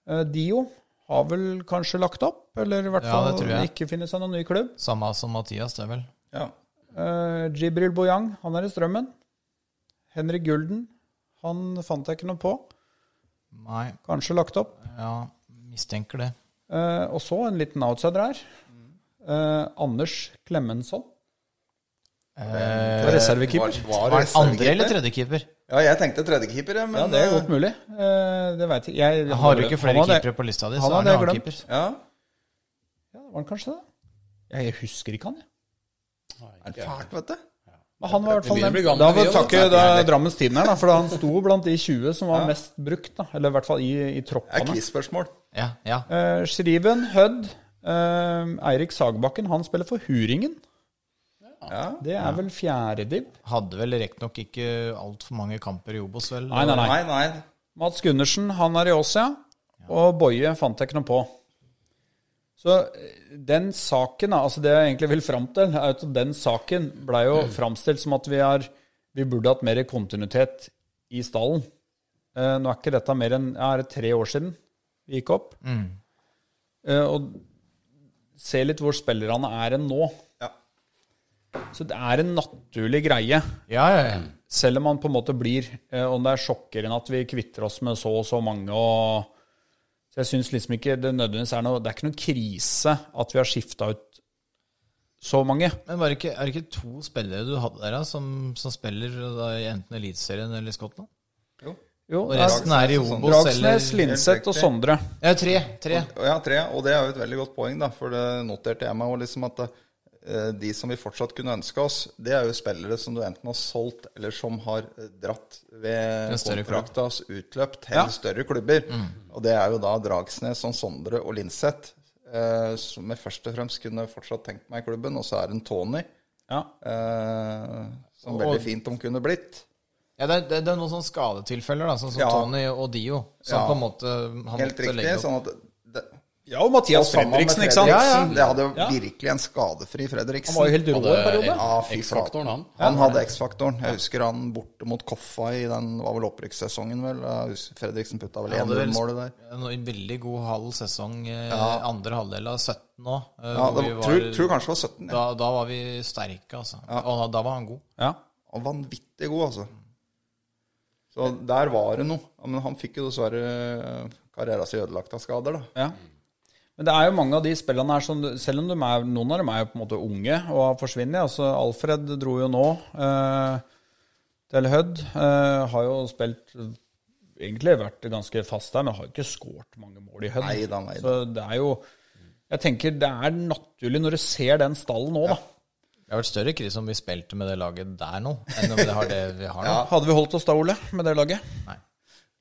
Uh, Dio har vel kanskje lagt opp, eller i hvert Ja, fall ikke finner seg noen ny klubb. Samme som Mathias, det er vel. Ja. Uh, Jibril Boyang, han er i Strømmen. Henrik Gulden, han fant jeg ikke noe på. Nei, Kanskje lagt opp. ja, mistenker det. Eh, og så en liten outsider her. Uh, Anders Klemensson. Eh, reservekeeper. Var, var reserve andre eller tredjekeeper? Ja, jeg tenkte tredjekeeper, men Ja, det er eh, godt mulig. Uh, det veit jeg. jeg. Har du ikke flere hadde- keepere på lista di, så er det en jeg annen keeper. Ja. Ja, var han kanskje det? Jeg husker ikke han, jeg. Det er fælt, vet du. Men han var i hvert fall nevnt. Da får vi takke Drammens Tidende her, da, for han sto blant de 20 som var mest brukt. da, Eller i hvert fall i, i Det er troppene. quiz-spørsmål. Ja, ja. Eh, Skriven, Hødd, eh, Eirik Sagbakken, han spiller for Huringen. Ja. Det er vel fjerde div. Hadde vel riktignok ikke altfor mange kamper i Obos, vel? Nei, nei, nei. Nei, nei. Mats Gundersen, han er i Åsia. Og Boje fant jeg ikke noe på. Så eh, den saken, altså det jeg egentlig vil fram til, er at den saken blei jo framstilt som at vi, er, vi burde hatt mer kontinuitet i stallen. Eh, nå er ikke dette mer enn ja, er det tre år siden vi gikk opp. Eh, og se litt hvor spillerne er enn nå. Ja. Så det er en naturlig greie. Ja, ja, ja. Selv om man på en måte blir eh, Om det er sjokkerende at vi kvitter oss med så og så mange og Så jeg syns liksom ikke det nødvendigvis er noe Det er ikke noen krise at vi har skifta ut så mange. Men var det ikke, er det ikke to spillere du hadde der da, som, som spiller da, i enten Eliteserien eller Skottland? Jo. Jo, Og resten er i Obos eller Dragsnes, Linseth og Sondre. Ja, tre. tre. Ja, tre. Og det er jo et veldig godt poeng, da, for det noterte jeg meg. òg, liksom at eh, de som vi fortsatt kunne ønske oss, det er jo spillere som du enten har solgt, eller som har eh, dratt ved kontraktas utløp til Ja. større klubber. Og det er jo da Dragsnes, som Sondre og Linseth, eh, som jeg først og fremst kunne fortsatt tenkt meg i klubben. Og så er det en Tony, Ja. eh, som veldig fint de kunne blitt. Ja, det, det, det er noen sånne skadetilfeller, da, sånn som Ja. Tony og Dio. Som på en måte han Helt måtte riktig. legge opp. sånn at ja, og Mathias og Fredriksen, ikke sant? Fredriksen, Det hadde jo Ja. virkelig en skadefri Fredriksen. Han var jo helt rå en periode. Ja, fy X-faktoren, han. Han hadde X-faktoren. Jeg husker han borte mot Koffa i den var vel opprykkssesongen, vel. Fredriksen putta vel én mål vel 1-0-målet der. en veldig god halv sesong eh, Ja. andre halvdel av 17 òg. Ja, det var, tror, tror kanskje det var 17. Ja. da, da var vi sterke, altså. Og da, da var han god. Ja. Var vanvittig god, altså. Så der var det noe. Men han fikk jo dessverre karrieren sin ødelagt av skader, da. Ja. Men det er jo mange av de spillene her som, selv om de er, noen av dem er jo på en måte unge og har forsvunnet. Altså Alfred dro jo nå eh, til Hødd. Eh, har jo spilt Egentlig vært ganske fast der, men har ikke skåret mange mål i Hødd. Neida, neida. Så det er jo Jeg tenker det er naturlig når du ser den stallen nå, da. Det har vært større krise om vi spilte med det laget der nå, enn om vi har det vi har nå. Hadde vi holdt oss da, Ole, med det laget? Nei.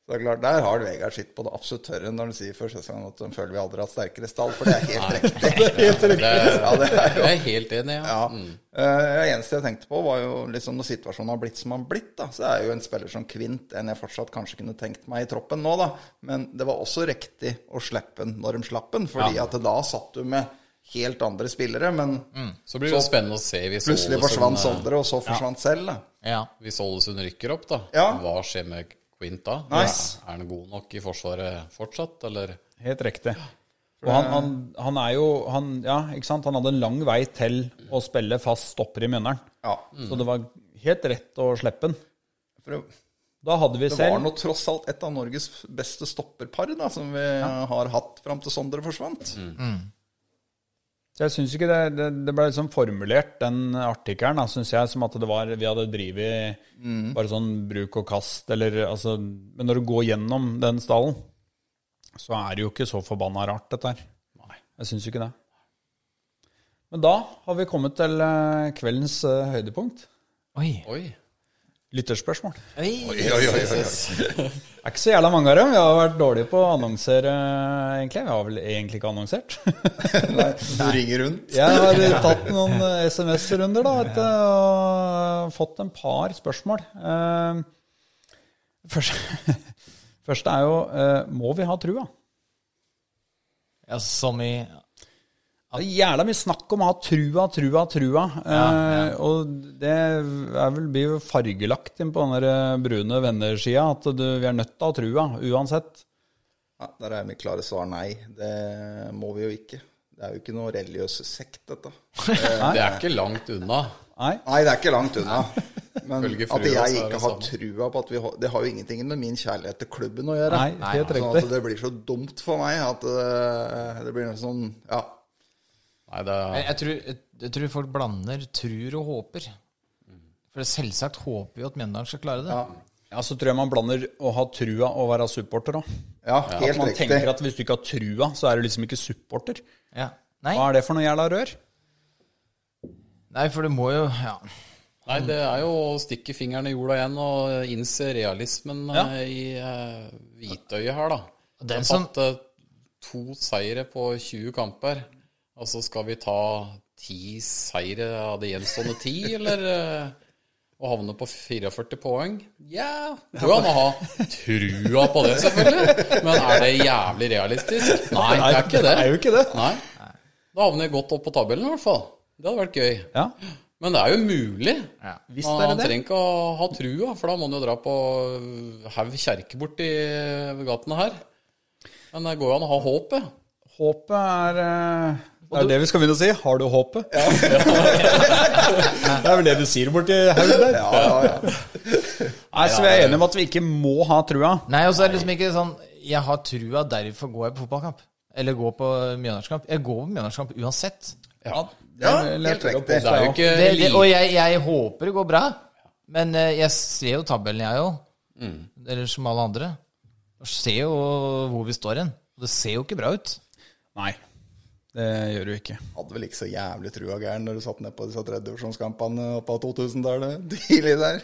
Så det er klart, Der har Vegard sitt på det absolutt tørre når han sier før sesongen at de føler vi aldri har hatt sterkere stall, for det er helt riktig. Det, Ja, det er jo jeg er helt enig, ja. Ja. Mm. Eh, Det eneste jeg tenkte på, var jo liksom når situasjonen har blitt som den har blitt, da, så er jo en spiller som Kvint en jeg fortsatt kanskje kunne tenkt meg i troppen nå, da. Men det var også riktig å slippe den når de slapp den, fordi at da satt du med helt andre spillere, men Så blir det jo spennende å se hvis plutselig forsvant eh, Sondre, og så forsvant selv, da. Ja. Hvis Ålesund rykker opp, da. Ja. Hva skjer med Quint da? Nice. Er han god nok i Forsvaret fortsatt, eller? Helt riktig. Og han, han, han er jo han, Ja, ikke sant. Han hadde en lang vei til å spille fast stopper i Mjøndalen. Ja. Så det var helt rett å slippe. Det, Da hadde vi det var nå tross alt et av Norges beste stopperpar da, som vi har hatt fram til Sondre forsvant. Så jeg syns ikke det, det, det ble liksom formulert, den artikkelen, syns jeg, som at det var vi hadde drevet bare sånn bruk og kast, eller altså Men når du går gjennom den stallen, så er det jo ikke så forbanna rart, dette her. Nei. Jeg syns ikke det. Men da har vi kommet til eh, kveldens eh, høydepunkt. Oi. Oi. Lytterspørsmål. Oi. oi, oi, oi, Det er ikke så jævla mange av dem. Vi har vært dårlige på å annonsere, egentlig. Vi har vel egentlig ikke annonsert. Du ringer rundt. Jeg har tatt noen eh, SMS-runder da, etter og fått en par spørsmål. Eh, Først, Første er jo eh, Må vi ha trua? Ja, som i Det er jævla mye snakk om å ha trua, trua, trua. Eh, og det er vel, blir jo fargelagt inn på den der eh, brune vennesida at du, vi er nødt til å ha trua uansett. Ja, der er mitt klare svar nei. Det må vi jo ikke. Det er jo ikke noe religiøs sekt, dette. Det er ikke langt unna. Nei? Nei, det er ikke langt unna. Men at jeg ikke har trua på at vi har Det har jo ingenting med min kjærlighet til klubben å gjøre. Nei, helt Sånn at det blir så dumt for meg at det, det blir noe sånn Ja. Nei, det Jeg, jeg, tror, jeg, jeg tror folk blander tror og håper. For selvsagt håper vi at Mjøndalen skal klare det. Ja, Ja, Så tror jeg man blander å ha trua og være supporter òg. ja At helt man riktig. tenker at hvis du ikke har trua, så er du liksom ikke supporter. Ja. Nei, Hva er det for noe jævla rør? nei, for det må jo ja. Nei, det er jo å stikke fingeren i jorda igjen og innse realismen Ja. eh, i uh, hvitøyet her, da. Den som- tatt to seire på 20 kamper. Altså, skal vi ta ti seire av det gjenstående ti, eller eh, å havne på 44 poeng? Ja, yeah. går an å ha trua på det, selvfølgelig. Men er det jævlig realistisk? Nei, det er ikke det. Det er jo ikke det. Nei. Da havner jeg godt opp på tabellen, i hvert fall. Det hadde vært gøy. Ja, Men det er jo mulig. visst er han det man trenger ikke å ha trua, for da må han jo dra på Haug kjerke borti gatene her. Men det går jo an å ha håpet. Håpet er eh, Det er det vi skal begynne å si. Har du håpet? det er vel det du sier borti haugen der. Nei, så vi er enige om at vi ikke må ha trua. Nei, og så er det liksom ikke sånn Jeg har trua, derfor går jeg på fotballkamp. Eller går på Mjøndalskamp. Jeg går på Mjøndalskamp uansett. Ja, Ja, helt riktig. Er ja. og jeg, jeg håper det går bra. Men eh, jeg ser jo tabellen, jeg òg. Eller som alle andre. Og ser jo hvor vi står hen. Det ser jo ikke bra ut. Nei, det gjør du ikke. Hadde vel ikke så jævlig trua gæren når du satt ned på disse tredjedivisjonskampene på 2000-tallet tidlig der.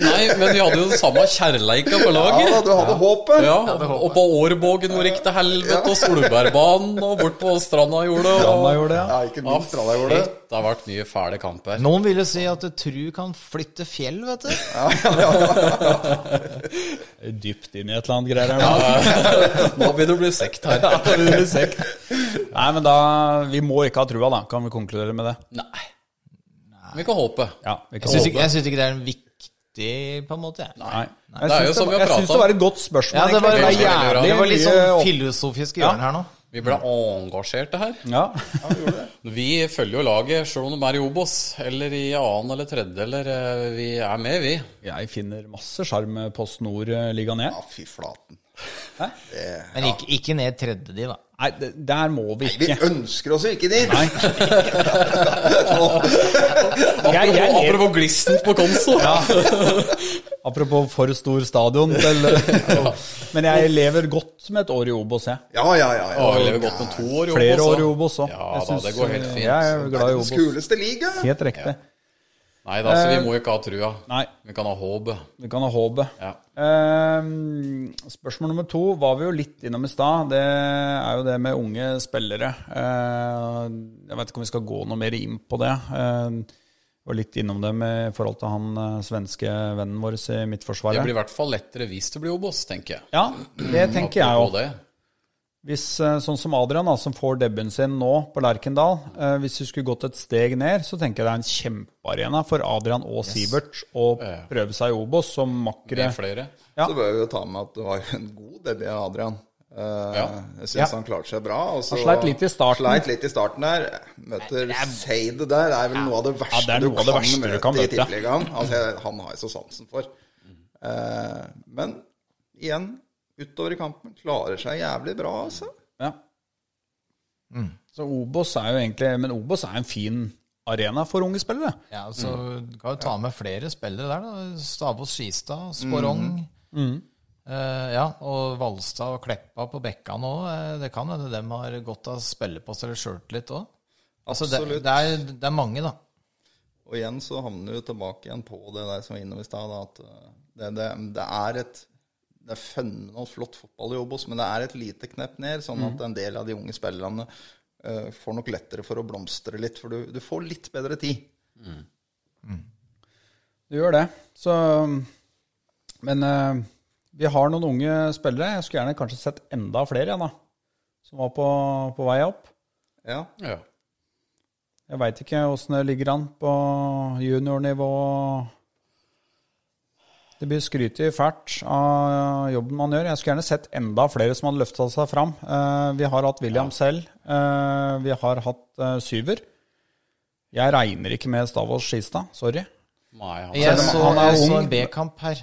Nei, men vi hadde jo den samme kjærleika på Ja laget. da, du hadde håpet. Ja, og på hvor gikk til helvete, og Solbergbanen, og bort på stranda gjorde det. Stranda og- gjorde det, ja. Ja, ikke minst Stranda gjorde det. Det har vært mye fæle kamper. Noen ville si at tru kan flytte fjell, vet du. Dypt inn i et eller annet greier her nå. Nå begynner det å bli sekt her. Ja, det blir sekt. Nei, men da Vi må ikke ha trua, da. Kan vi konkludere med det? Nei. Vi kan håpe. Ja, vi Jeg syns ikke, ikke det er en viktig, på en måte. Nei. Det er jo Jeg som vi syns det, jeg syns det var et godt spørsmål. Ja, det var, det var, jævlig det var litt sånn filosofisk hjørne her nå. Vi ble engasjerte her. Ja. Vi det. vi følger jo laget selv om de er i Obos, eller i annen eller tredje, eller eh, vi er med, vi. Jeg finner masse sjarm Post Nord-ligaen, jeg. Ja, fy flaten. Men ikke, ikke ned tredje de, da. Nei, det- der må vi ikke Vi ønsker oss jo ikke dit. Nei. Jeg, jeg, jeg, Apropos glissent på konso. apropos for stor stadion til, Men jeg lever godt med et år i Obos, jeg. Ja, ja, ja. Ja. jeg lever godt med to år i Flere Obos, år i. Obos òg. Ja da, det går helt fint. Jeg er glad i Den Obos. kuleste liga. Helt riktig. Nei da, så vi må ikke ha trua. Nei, Vi kan ha håpet. vi kan ha håpet. Ja. Ehm, spørsmål nummer to var vi jo litt innom i stad. Det er jo det med unge spillere. Ehm, jeg vet ikke om vi skal gå noe mer inn på det. Ehm, var litt innom det med i forhold til han eh, svenske vennen vår i Det blir i hvert fall lettere hvis det blir Obos, tenker jeg. Ja, det tenker jeg òg. Hvis, eh, sånn som Adrian, da, som får debuten sin nå på Lerkendal eh, Hvis du skulle gått et steg ned, så tenker jeg det er en kjempearena for Adrian og Sivert å prøve seg i Obos som makkere. Med flere. Ja. Så bør vi jo ta med at det var en god debut av Adrian. Eh, Ja. Jeg syns Ja. han klarte seg bra. og så- Han sleit litt i starten. Sleit litt i starten der. Møter Seide der. Det er vel noe av det verste, det du, av det verste du kan i møte. Tippeligaen. Altså, han har jeg så sansen for. Eh, men igjen, utover i kampen, klarer seg jævlig bra, altså. Ja. Så Obos er jo egentlig Men Obos er en fin arena for unge spillere. Ja, så Du kan jo ta med flere spillere der. da Stavås Skistad, Sporong. Eh, ja, og Valstad og Kleppa på Bekka nå. eh, det kan hende dem har godt av spillepost eller sjøltillit òg. Altså, det, det, er, det er mange, da. Og igjen så havner du tilbake igjen på det der som var innom i stad, at det, det, det er et det er fenomenalt flott fotball i Obos, men det er et lite knepp ned, sånn at en del av de unge spillerne uh, får nok lettere for å blomstre litt, for du, du får litt bedre tid. Du gjør det. Så Men uh, vi har noen unge spillere. Jeg skulle gjerne kanskje sett enda flere, igjen, da. Som var på, på vei opp. Ja. Ja. Jeg veit ikke åssen det ligger an på juniornivå. Det blir skrytt fælt av jobben man gjør. Jeg skulle gjerne sett enda flere som hadde løfta seg fram. Eh, vi har hatt William selv. Eh, vi har hatt eh, Syver. Jeg regner ikke med Stavås Skistad. Sorry. Nei, han Jeg så, han er jeg så ung- en B-kamp her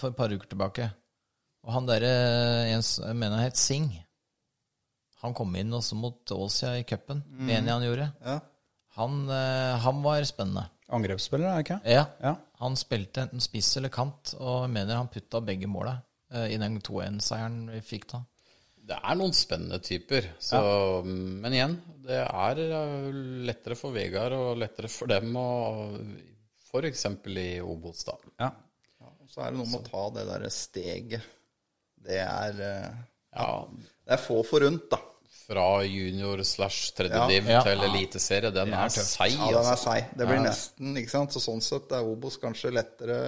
for et par uker tilbake. Og han derre Jeg mener han het Singh. Han kom inn også mot Åsia i cupen, mener jeg han gjorde. ja. Han, han var spennende. Angrepsspiller, er det ikke? Ja. Ja. Han spilte enten spiss eller kant, og jeg mener han putta begge måla eh, i den 2-1-seieren vi fikk da. Det er noen spennende typer. Så, Men igjen, det er eh, lettere for Vegard og lettere for dem å F.eks. i Obos, da. Ja. Og så er det noe med å ta det derre steget. Det er uh, Ja, Det er få forunt, da. Fra junior slash tredjediv Ja. til eliteserie, den er seig, Ja, den er altså. seig. Det blir nesten, ikke sant. Så sånn sett er Obos kanskje lettere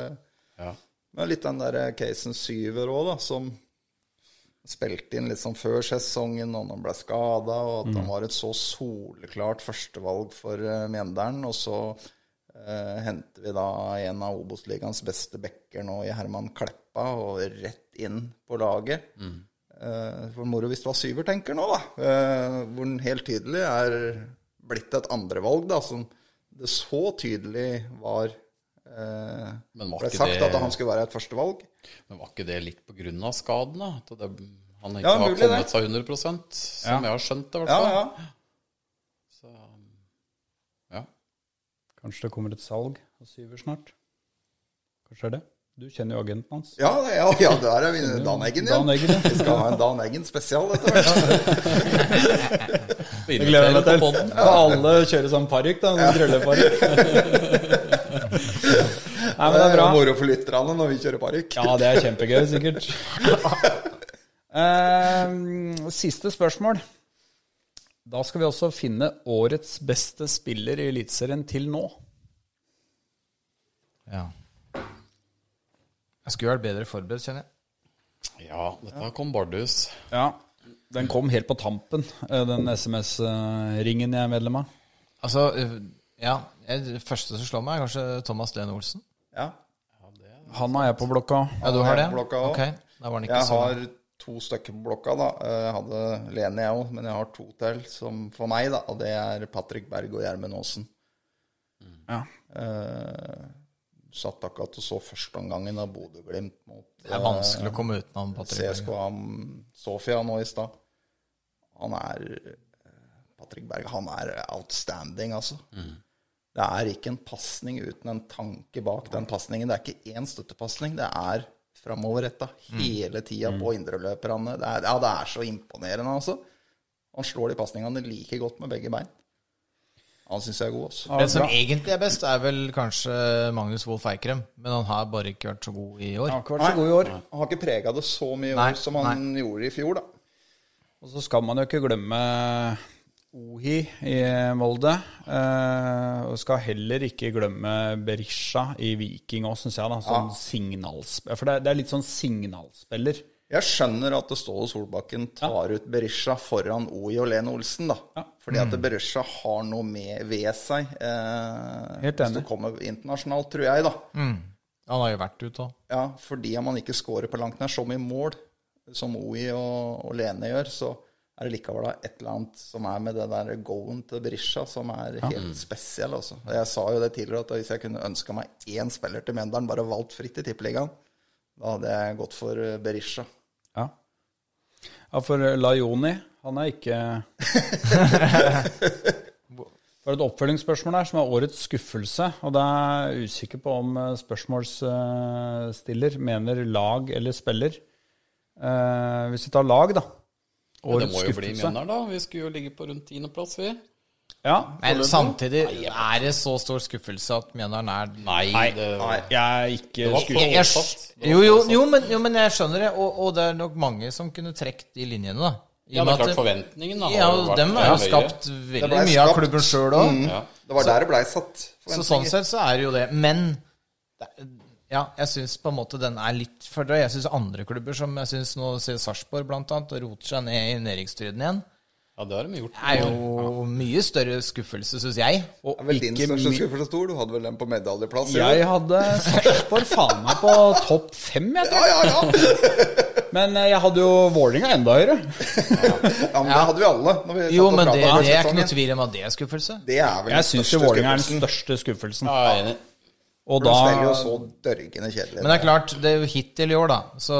Ja. Men litt den der casen syver òg, da, som spilte inn litt sånn før sesongen, og han ble skada, og at han var et så soleklart førstevalg for uh, Mjøndalen. Og så uh, henter vi da en av Obos-ligaens beste backer nå i Herman Kleppa, og rett inn på laget. Uh, for moro hvis det var syver, tenker nå, da. Uh, hvor den helt tydelig er blitt et andrevalg, da, som det så tydelig var Men var ble sagt det- at han skulle være et førstevalg. Men var ikke det litt på grunn av skaden, da? At det, han ikke Ja, har kommet det. seg 100% som Ja. jeg har skjønt det, i hvert Ja, fall. ja. Så, ja. Kanskje det kommer et salg av Syver snart? Kanskje det er det? Du kjenner jo agenten hans. Ja, ja, ja, der er vi Dan Eggen igjen. Dan Eggen, ja. Vi skal ha en Dan Eggen spesial etter hvert. Jeg gleder meg til. Ja. alle kjører sånn parykk, da. Sånn Det Nei, men det er bra. Moro for lytterne når vi kjører parykk. Ja, det er kjempegøy, sikkert. Uh, siste spørsmål. Da skal vi også finne årets beste spiller i Eliteserien til nå. Ja. Jeg skulle vært bedre forberedt, kjenner jeg. ja, dette kom Bardus. Ja, Den kom helt på tampen, eh, den SMS-ringen jeg er medlem av. Altså, øh, ja. Det første som slår meg, er kanskje Thomas Lene Olsen. Ja. Han har jeg på blokka. Ja, du har det? blokka okay. Da var den ikke Jeg så har to stykker på blokka, da. Jeg hadde Lene, jeg òg, men jeg har to til som for meg, da. Og det er Patrick Berg og Gjermund Aasen. Ja. Eh, satt akkurat og så førsteomgangen av Bodø-Glimt mot Det er vanskelig å komme utenom Patrick Berg. CSKA Sofia nå i stad. Han er eh, Patrick Berg, han er outstanding, altså. Det er ikke en pasning uten en tanke bak den pasningen. Det er ikke én støttepasning. Det er framoverretta hele tida på indreløperne. Det er, ja, det er så imponerende, altså. Han slår de pasningene like godt med begge bein. Han syns jeg er god, Også. Den som egentlig er best, er vel kanskje Magnus Wolff Eikrem. Men han har bare ikke vært så god i år. Han har ikke vært så god i år. Han har ikke prega det så mye i Nei, år som han gjorde i fjor, da. Og så skal man jo ikke glemme Ohi i Molde. Eh, og skal heller ikke glemme Berisha i Viking òg, syns jeg. da Sånn signalsp- For det er, det er litt sånn signalspiller. Jeg skjønner at Ståle Solbakken tar ut Berisha foran OI og Lene Olsen, da. Fordi at Berisha har noe med ved seg. Eh, Helt hvis du kommer internasjonalt, tror jeg, da. Han har jo vært ute òg. Ja, fordi om han ikke scorer på langt nær så mye mål som OI og, og Lene gjør, så er det likevel da et eller annet som er med det der go-en til Berisha som er helt spesiell. Altså. Jeg sa jo det tidligere, at hvis jeg kunne ønska meg én spiller til Mjøndalen, bare valgt fritt i Tippeligaen, da hadde jeg gått for Berisha. Ja. for Lajoni, han er ikke Det var et oppfølgingsspørsmål der som er årets skuffelse. Og da er jeg usikker på om eh, spørsmålsstiller mener lag eller spiller. Eh, hvis vi tar lag, da. årets Ja, det må jo bli skuffelse. Mjøndalen, da. Vi skulle jo ligge på rundt tiendeplass, vi. Ja, Men samtidig er det så stor skuffelse at Mjøndalen er Nei, Nei, det, jeg er ikke var skuffet. Jeg- Fortsatt. Jo, jo, jo, men, jo, men jeg skjønner det. Og, og det er nok mange som kunne trukket de linjene, da. I Ja, og det med er klart at- forventningen da, Ja, har jo vært dem er jo skapt Det veldig ble mye av skapt. klubben sjøl òg. Ja. Det var der det blei satt Så sånn forventninger. sett så er det jo det. Men det- ja, jeg syns på en måte den er litt for drøy. Jeg syns andre klubber, som jeg syns nå ser Sarpsborg blant annet, roter seg ned i nedrykksstriden igjen, Ja, det har de gjort. det er jo mye større skuffelse, syns jeg. Og Det er vel din ikke største skuffelse stor? Du hadde vel den på medaljeplass? Jeg hadde Sarpsborg faen meg på topp fem, jeg tror. Ja, ja, ja! Men eh, jeg hadde jo Vålerenga enda høyere. ja men det hadde vi alle. Når vi Jo, men det, det er ikke noe tvil om at det er skuffelse. Det er vel Jeg syns jo Vålerenga er den største skuffelsen. Ja, jeg er enig. Og da, jo så dørgende kjedelig. Men det er klart, det er jo hittil i år, da, så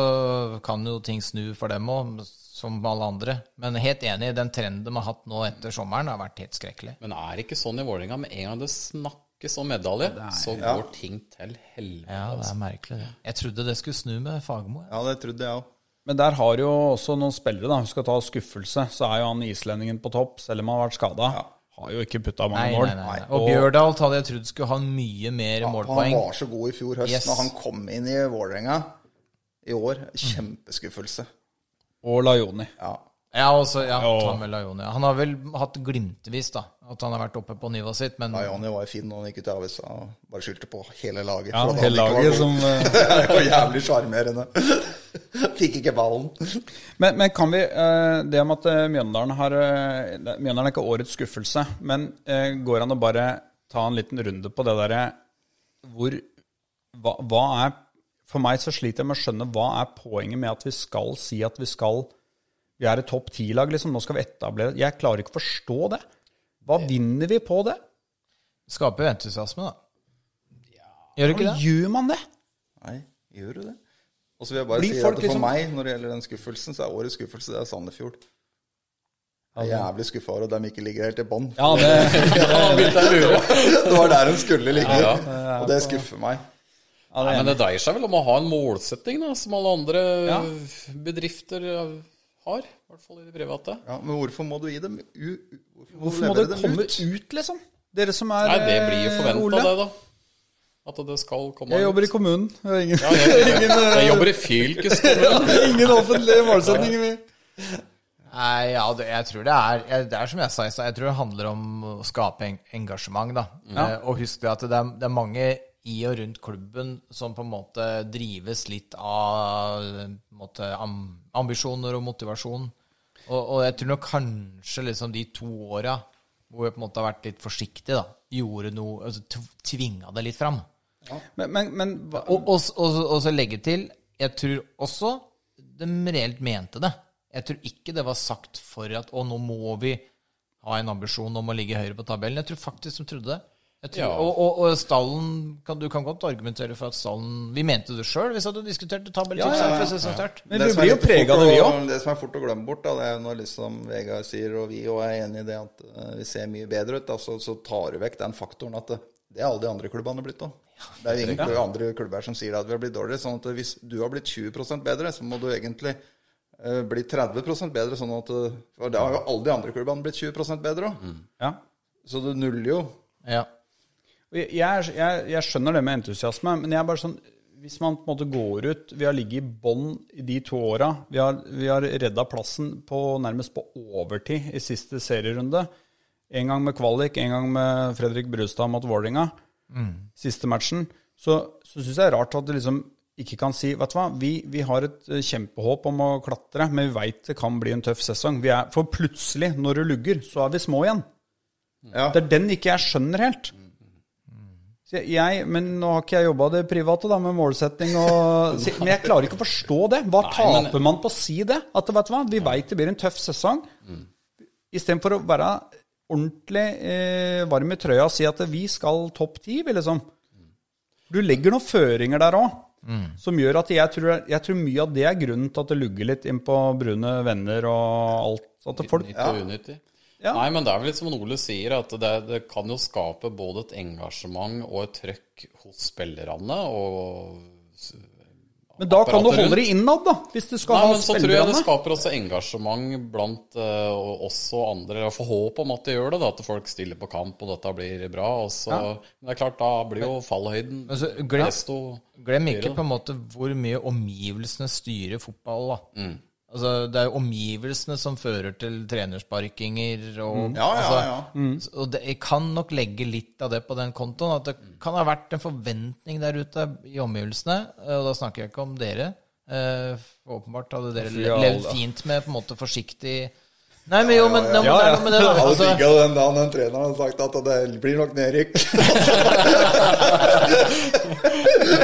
kan jo ting snu for dem òg, som alle andre. Men helt enig, den trenden de har hatt nå etter sommeren, har vært helt skrekkelig. Men er det ikke sånn i Vålerenga med en gang det snakkes om medalje, så går ting til helvete. Ja, det altså. er merkelig, det. Jeg trodde det skulle snu med Fagermo. ja. Ja, det trodde jeg òg. Men der har jo også noen spillere, da. Vi skal ta skuffelse. Så er jo han islendingen på topp, selv om han har vært skada. Har jo ikke putta mange Nei, mål. nei, nei. Og Bjørdal hadde jeg trodd skulle ha mye mer Han målpoeng. var så god i fjor høst Yes. når han kom inn i Vålerenga i år. Kjempeskuffelse. Og Lajoni. Ja. Ja, også, ja, Ja. Tamel Lajoni. Han har vel hatt glimtvis, da. At han har vært oppe på nivået sitt, men Lajoni var jo fin når han gikk ut i avisa og bare skyldte på hele laget. Ja, hele laget som eh, Det var jævlig sjarmerende. Fikk ikke ballen. Men, men kan vi eh, Det om at eh, Mjøndalen har Mjøndalen er ikke årets skuffelse, men går går an å bare ta en liten runde på det derre hvor hva, hva er For meg så sliter jeg med å skjønne hva er poenget med at vi skal si at vi skal Vi er et topp ti-lag, liksom. Nå skal vi etablere Jeg klarer ikke å forstå det. Hva vinner vi på det? skaper jo entusiasme, da. Gjør du ikke det? gjør man det? Nei, gjør du det? Og så vil jeg bare Blir si folk at for liksom- meg, når det gjelder den skuffelsen, så er årets skuffelse det er Sandefjord. Jeg er jævlig skuffa over at de ikke ligger helt i bånn. Ja, det, Det var der de skulle ligge. Og det skuffer meg. Ja, Nei, er men det dreier seg vel om å ha en målsetting, da, som alle andre Ja. bedrifter eh, har. I hvert fall i det private. Ja, Men hvorfor må du gi dem u... Hvorfor, Hvorfor må det komme ut? ut, liksom? Dere som er Nei, det blir jo eh, forventa, det, da. At det skal komme Jeg jobber i kommunen. Jeg har ingen, Ja, jeg, jeg jobber i fylkeskommunen. ingen offentlige målsettinger. vi. Nei, ja, jeg tror det er Det er som jeg sa i stad, jeg tror det handler om å skape engasjement, da. Eh, og husk at det er, det er mange i og rundt klubben som på en måte drives litt av måte, ambisjoner og motivasjon. Og, og jeg tror nok kanskje liksom de to åra hvor vi på en måte har vært litt forsiktige, da, gjorde noe altså, Tvinga det litt fram. Men, men, men hva- og, og, og så legge til Jeg tror også de reelt mente det. Jeg tror ikke det var sagt for at å, nå må vi ha en ambisjon om å ligge høyere på tabellen. Jeg tror faktisk de trodde det. Jeg tror, Ja. og, og, og stallen kan, Du kan godt argumentere for at stallen Vi mente det sjøl hvis du diskuterte tabelltips Ja, ja, ja. før. Men Det vi blir jo prega av det, vi òg. Det som er fort å glemme bort, da, det er når liksom Vegard sier, og vi òg er enig i det, at eh, vi ser mye bedre ut. Da, så, så tar du vekk den faktoren at det, det er alle de andre klubbene blitt òg. Det er jo ingen andre klubber som sier at vi har blitt dårligere. sånn at hvis du har blitt 20% bedre, så må du egentlig uh, bli 30 bedre. sånn at eh, For da har jo alle de andre klubbene blitt 20 bedre òg. Ja. Så du nuller jo. Ja. Jeg, jeg, jeg, skjønner det med entusiasme, men jeg er bare sånn Hvis man på en måte går ut Vi har ligget i bånn i de to åra. Vi har, vi har redda plassen på, nærmest på overtid i siste serierunde. En gang med kvalik, en gang med Fredrik Brustad mot Vålerenga. Siste matchen. Så, så syns jeg det er rart at du liksom ikke kan si Vet du hva, vi, vi har et eh, kjempehåp om å klatre, men vi veit det kan bli en tøff sesong. Vi er, for plutselig, når det lugger, så er vi små igjen. Ja. Det er den ikke jeg skjønner helt. Så jeg- men nå har ikke jeg jobba det private da, med målsetting og Men jeg klarer ikke å forstå det. Hva taper man på å si det? At vet vi veit det blir en tøff sesong. Istedenfor å være ordentlig eh, varm i trøya og si at vi skal topp ti, vi liksom. Du legger noen føringer der òg. Som gjør at jeg tror, jeg tror mye av det er grunnen til at det lugger litt inn på brune venner og alt. At folk, 90 og unyttig. Ja. Nei, men det er vel litt som Ole sier, at det, det kan jo skape både et engasjement og et trøkk hos spillerne. og... men da kan du holde det innad, da. Hvis du skal Nei, ha men så tror jeg det skaper også engasjement blant uh, oss og andre. Jeg får håp om at de gjør det, da, at folk stiller på kamp og dette blir bra. Og så, Men det er klart, da blir jo fallhøyden Men så glem, desto glem ikke på en måte hvor mye omgivelsene styrer fotball, da. Mm. Altså, det er jo omgivelsene som fører til trenersparkinger og Ja, ja, altså, mm. Og det, jeg kan nok legge litt av det på den kontoen. At det kan ha vært en forventning der ute i omgivelsene. Og da snakker jeg ikke om dere. Eh, åpenbart hadde dere Fjall, levd da. fint med på en måte forsiktig Nei, men jo, men, ja, men, Ja, ja. det med det. Jeg hadde Altså, digga den dagen den treneren hadde sagt at det blir nok nedrykk.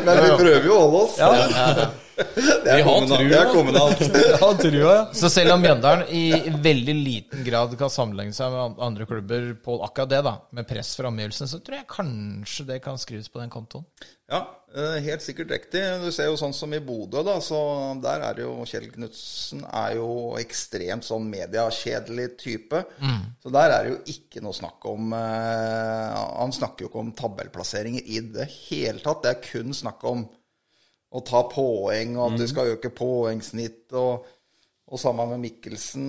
Men vi prøver jo å holde oss. Ja, er Vi har trua. Er. Ja, trua, ja. Så selv om Mjøndalen i veldig liten grad kan sammenligne seg med andre klubber på akkurat det, da, med press fra omgivelsene, så tror jeg kanskje det kan skrives på den kontoen. Ja, eh, helt sikkert riktig. Du ser jo sånn som i Bodø, da, så der er jo Kjell Knutsen er jo ekstremt sånn mediekjedelig type. Så der er det jo ikke noe snakk om eh, Han snakker jo ikke om tabellplasseringer i det hele tatt. Det er kun snakk om å ta poeng, og at du skal øke poengsnitt, og, og sammen med Mikkelsen.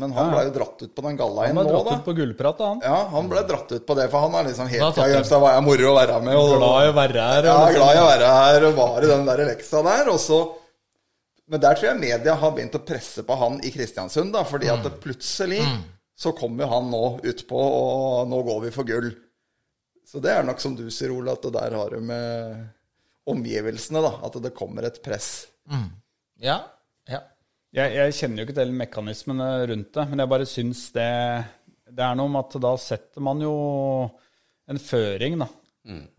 Men han ble jo dratt ut på den gallaen nå, da. Han ble dratt da. ut på gullprat, da. han. Ja, han ble dratt ut på det, for han er liksom helt gjemt seg hva er moro å være med. Og, Glad i å være her. ja, liksom- glad i å være her og var i den der leksa der. Og så Men der tror jeg media har begynt å presse på han i Kristiansund, da, fordi at det plutselig så kommer jo han nå utpå, og nå går vi for gull. Så det er nok som du sier, Ole, at det der har du med omgivelsene, da. At det kommer et press. Ja. ja. Jeg, jeg kjenner jo ikke til mekanismene rundt det, men jeg bare syns det Det er noe med at da setter man jo en føring, da.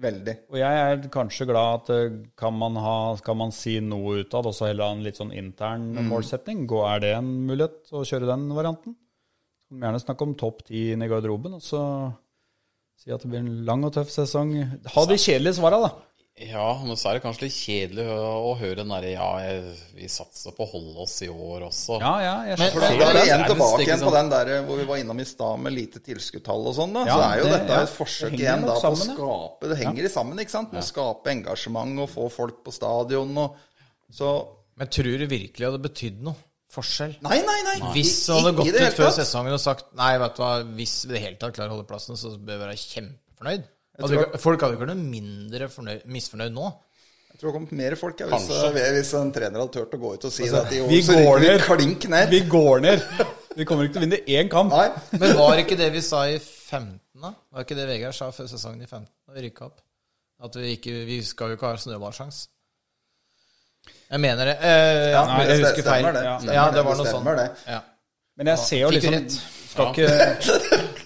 Veldig. Og jeg er kanskje glad at eh, kan man, ha, kan man si noe utad, og så heller ha en litt sånn intern målsetting? Gå, er det en mulighet å kjøre den varianten? Så kan vi gjerne snakke om topp ti inn i garderoben, og så si at det blir en lang og tøff sesong. Ha de kjedelige svara, da. Ja, men så er det kanskje litt kjedelig å, å høre den derre Ja, jeg, vi satser på å holde oss i år også. Ja, ja, jeg Men- For da, da er det. vi igjen tilbake igjen på sånn. den der hvor vi var innom i stad med lite tilskuddstall og sånn. da. Ja, så er jo det- dette ja, et forsøk det igjen da på å sammen, skape Det henger i sammen, ikke sant? Med å skape engasjement og få folk på stadion og Så Men tror du virkelig hadde betydd noe? Forskjell? Nei, nei, nei. Hvis du hadde gått ut før sesongen og sagt Nei, vet du hva, hvis vi i det hele tatt klarer å holde plassen, så bør vi være kjempefornøyd. Hadde folk hadde ikke vært noe mindre fornøyd, misfornøyd nå. Jeg tror det kommer mer folk hvis, hvis en trener hadde turt å gå ut og si det at de vi går ned. klink ned. Vi går ned. Vi kommer ikke til å vinne én kamp. Nei. Men var ikke det vi sa i 15, da? Var ikke det Vegard sa før sesongen i 15, da vi rykka opp? At vi ikke Vi skal jo ikke ha snøballsjanse. Jeg mener det. Eh, ja, Nei, jeg det husker feil. stemmer det. Ja, Stemmer ja, det, det var noe sånt. Ja. Men jeg ser jo liksom? Skal ikke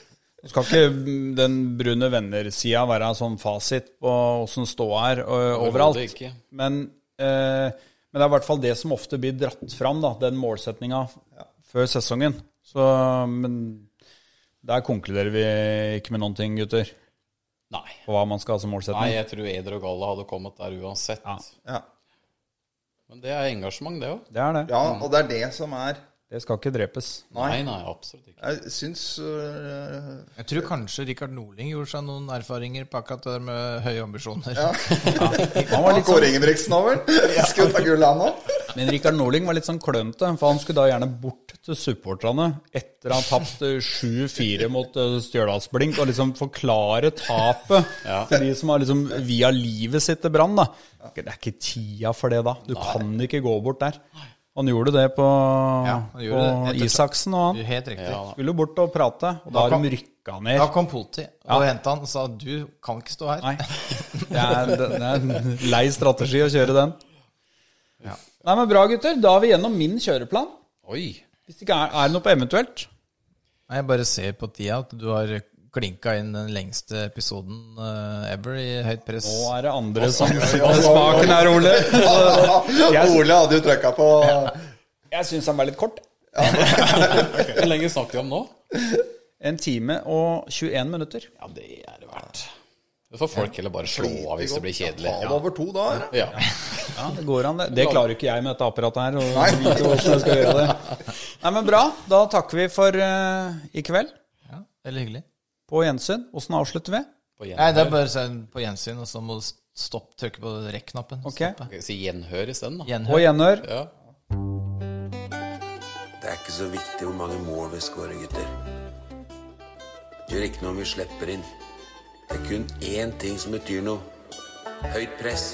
skal ikke den brune venner-sida være sånn fasit på åssen ståa er overalt. Men, eh, men det er i hvert fall det som ofte blir dratt fram, da, den målsetninga før sesongen. Så, men der konkluderer vi ikke med noen ting, gutter, Nei. på hva man skal ha som Nei, jeg tror Eder og Galla hadde kommet der uansett. Ja. Ja. Men det er engasjement, det òg. Det er det. ja, og det er det som er Det skal ikke drepes. Nei, nei, absolutt ikke. Jeg syns uh, Jeg tror kanskje Rikard Norling gjorde seg noen erfaringer på akkurat det med høye ambisjoner. Ja Han var litt Kåre Ingebrigtsen over. Skulle ta gull, han òg. Men Rikard Norling var litt sånn klønete, for han skulle da gjerne bort til supporterne etter å ha tapt eh, 7-4 mot eh, Stjørdalsblink, og liksom forklare tapet til de som har liksom via livet sitt til Brann. Det er ikke tida for det da. Du kan ikke gå bort der. Han gjorde det på, Ja, han gjorde det på etter- Isaksen og han. Helt riktig. Skulle bort og prate, og da Da kom- de rykka ned. Da kom politi og hentet han og sa du kan ikke stå her. Nei. Det er, det er en lei strategi å kjøre den. Ja. Nei, men Bra, gutter. Da er vi gjennom min kjøreplan. Oi. Hvis det ikke er, er det noe på eventuelt? Nei, Jeg bare ser på tida at du har klinka inn den lengste episoden eh, ever i høyt press. Nå er det andre som setter smaken her, Ole. Ole hadde jo trykka på Jeg syns han var litt kort. Hvor lenge snakket vi om nå? En time og 21 minutter. Ja, det er det verdt. Det får folk heller bare slå av hvis det blir kjedelig. Ja, det over to dager. Ja. Ja, Det går an, det. Det klarer ikke jeg med dette apparatet her. Og vite hvordan jeg skal gjøre det. Nei, men Bra. Da takker vi for uh, i kveld. Ja, Veldig hyggelig. På gjensyn. Åssen avslutter vi? På Nei, det er bare å si på gjensyn, og så må du stopp, trykke på rekk-knappen. Ok. Stoppe. Skal jeg si gjenhør isteden, da? På Gjenhør. gjenhør. Ja. Det er ikke så viktig hvor mange mål vi skårer, gutter. Gjør ikke noe om vi slipper inn. Det er kun én ting som betyr noe. Høyt press.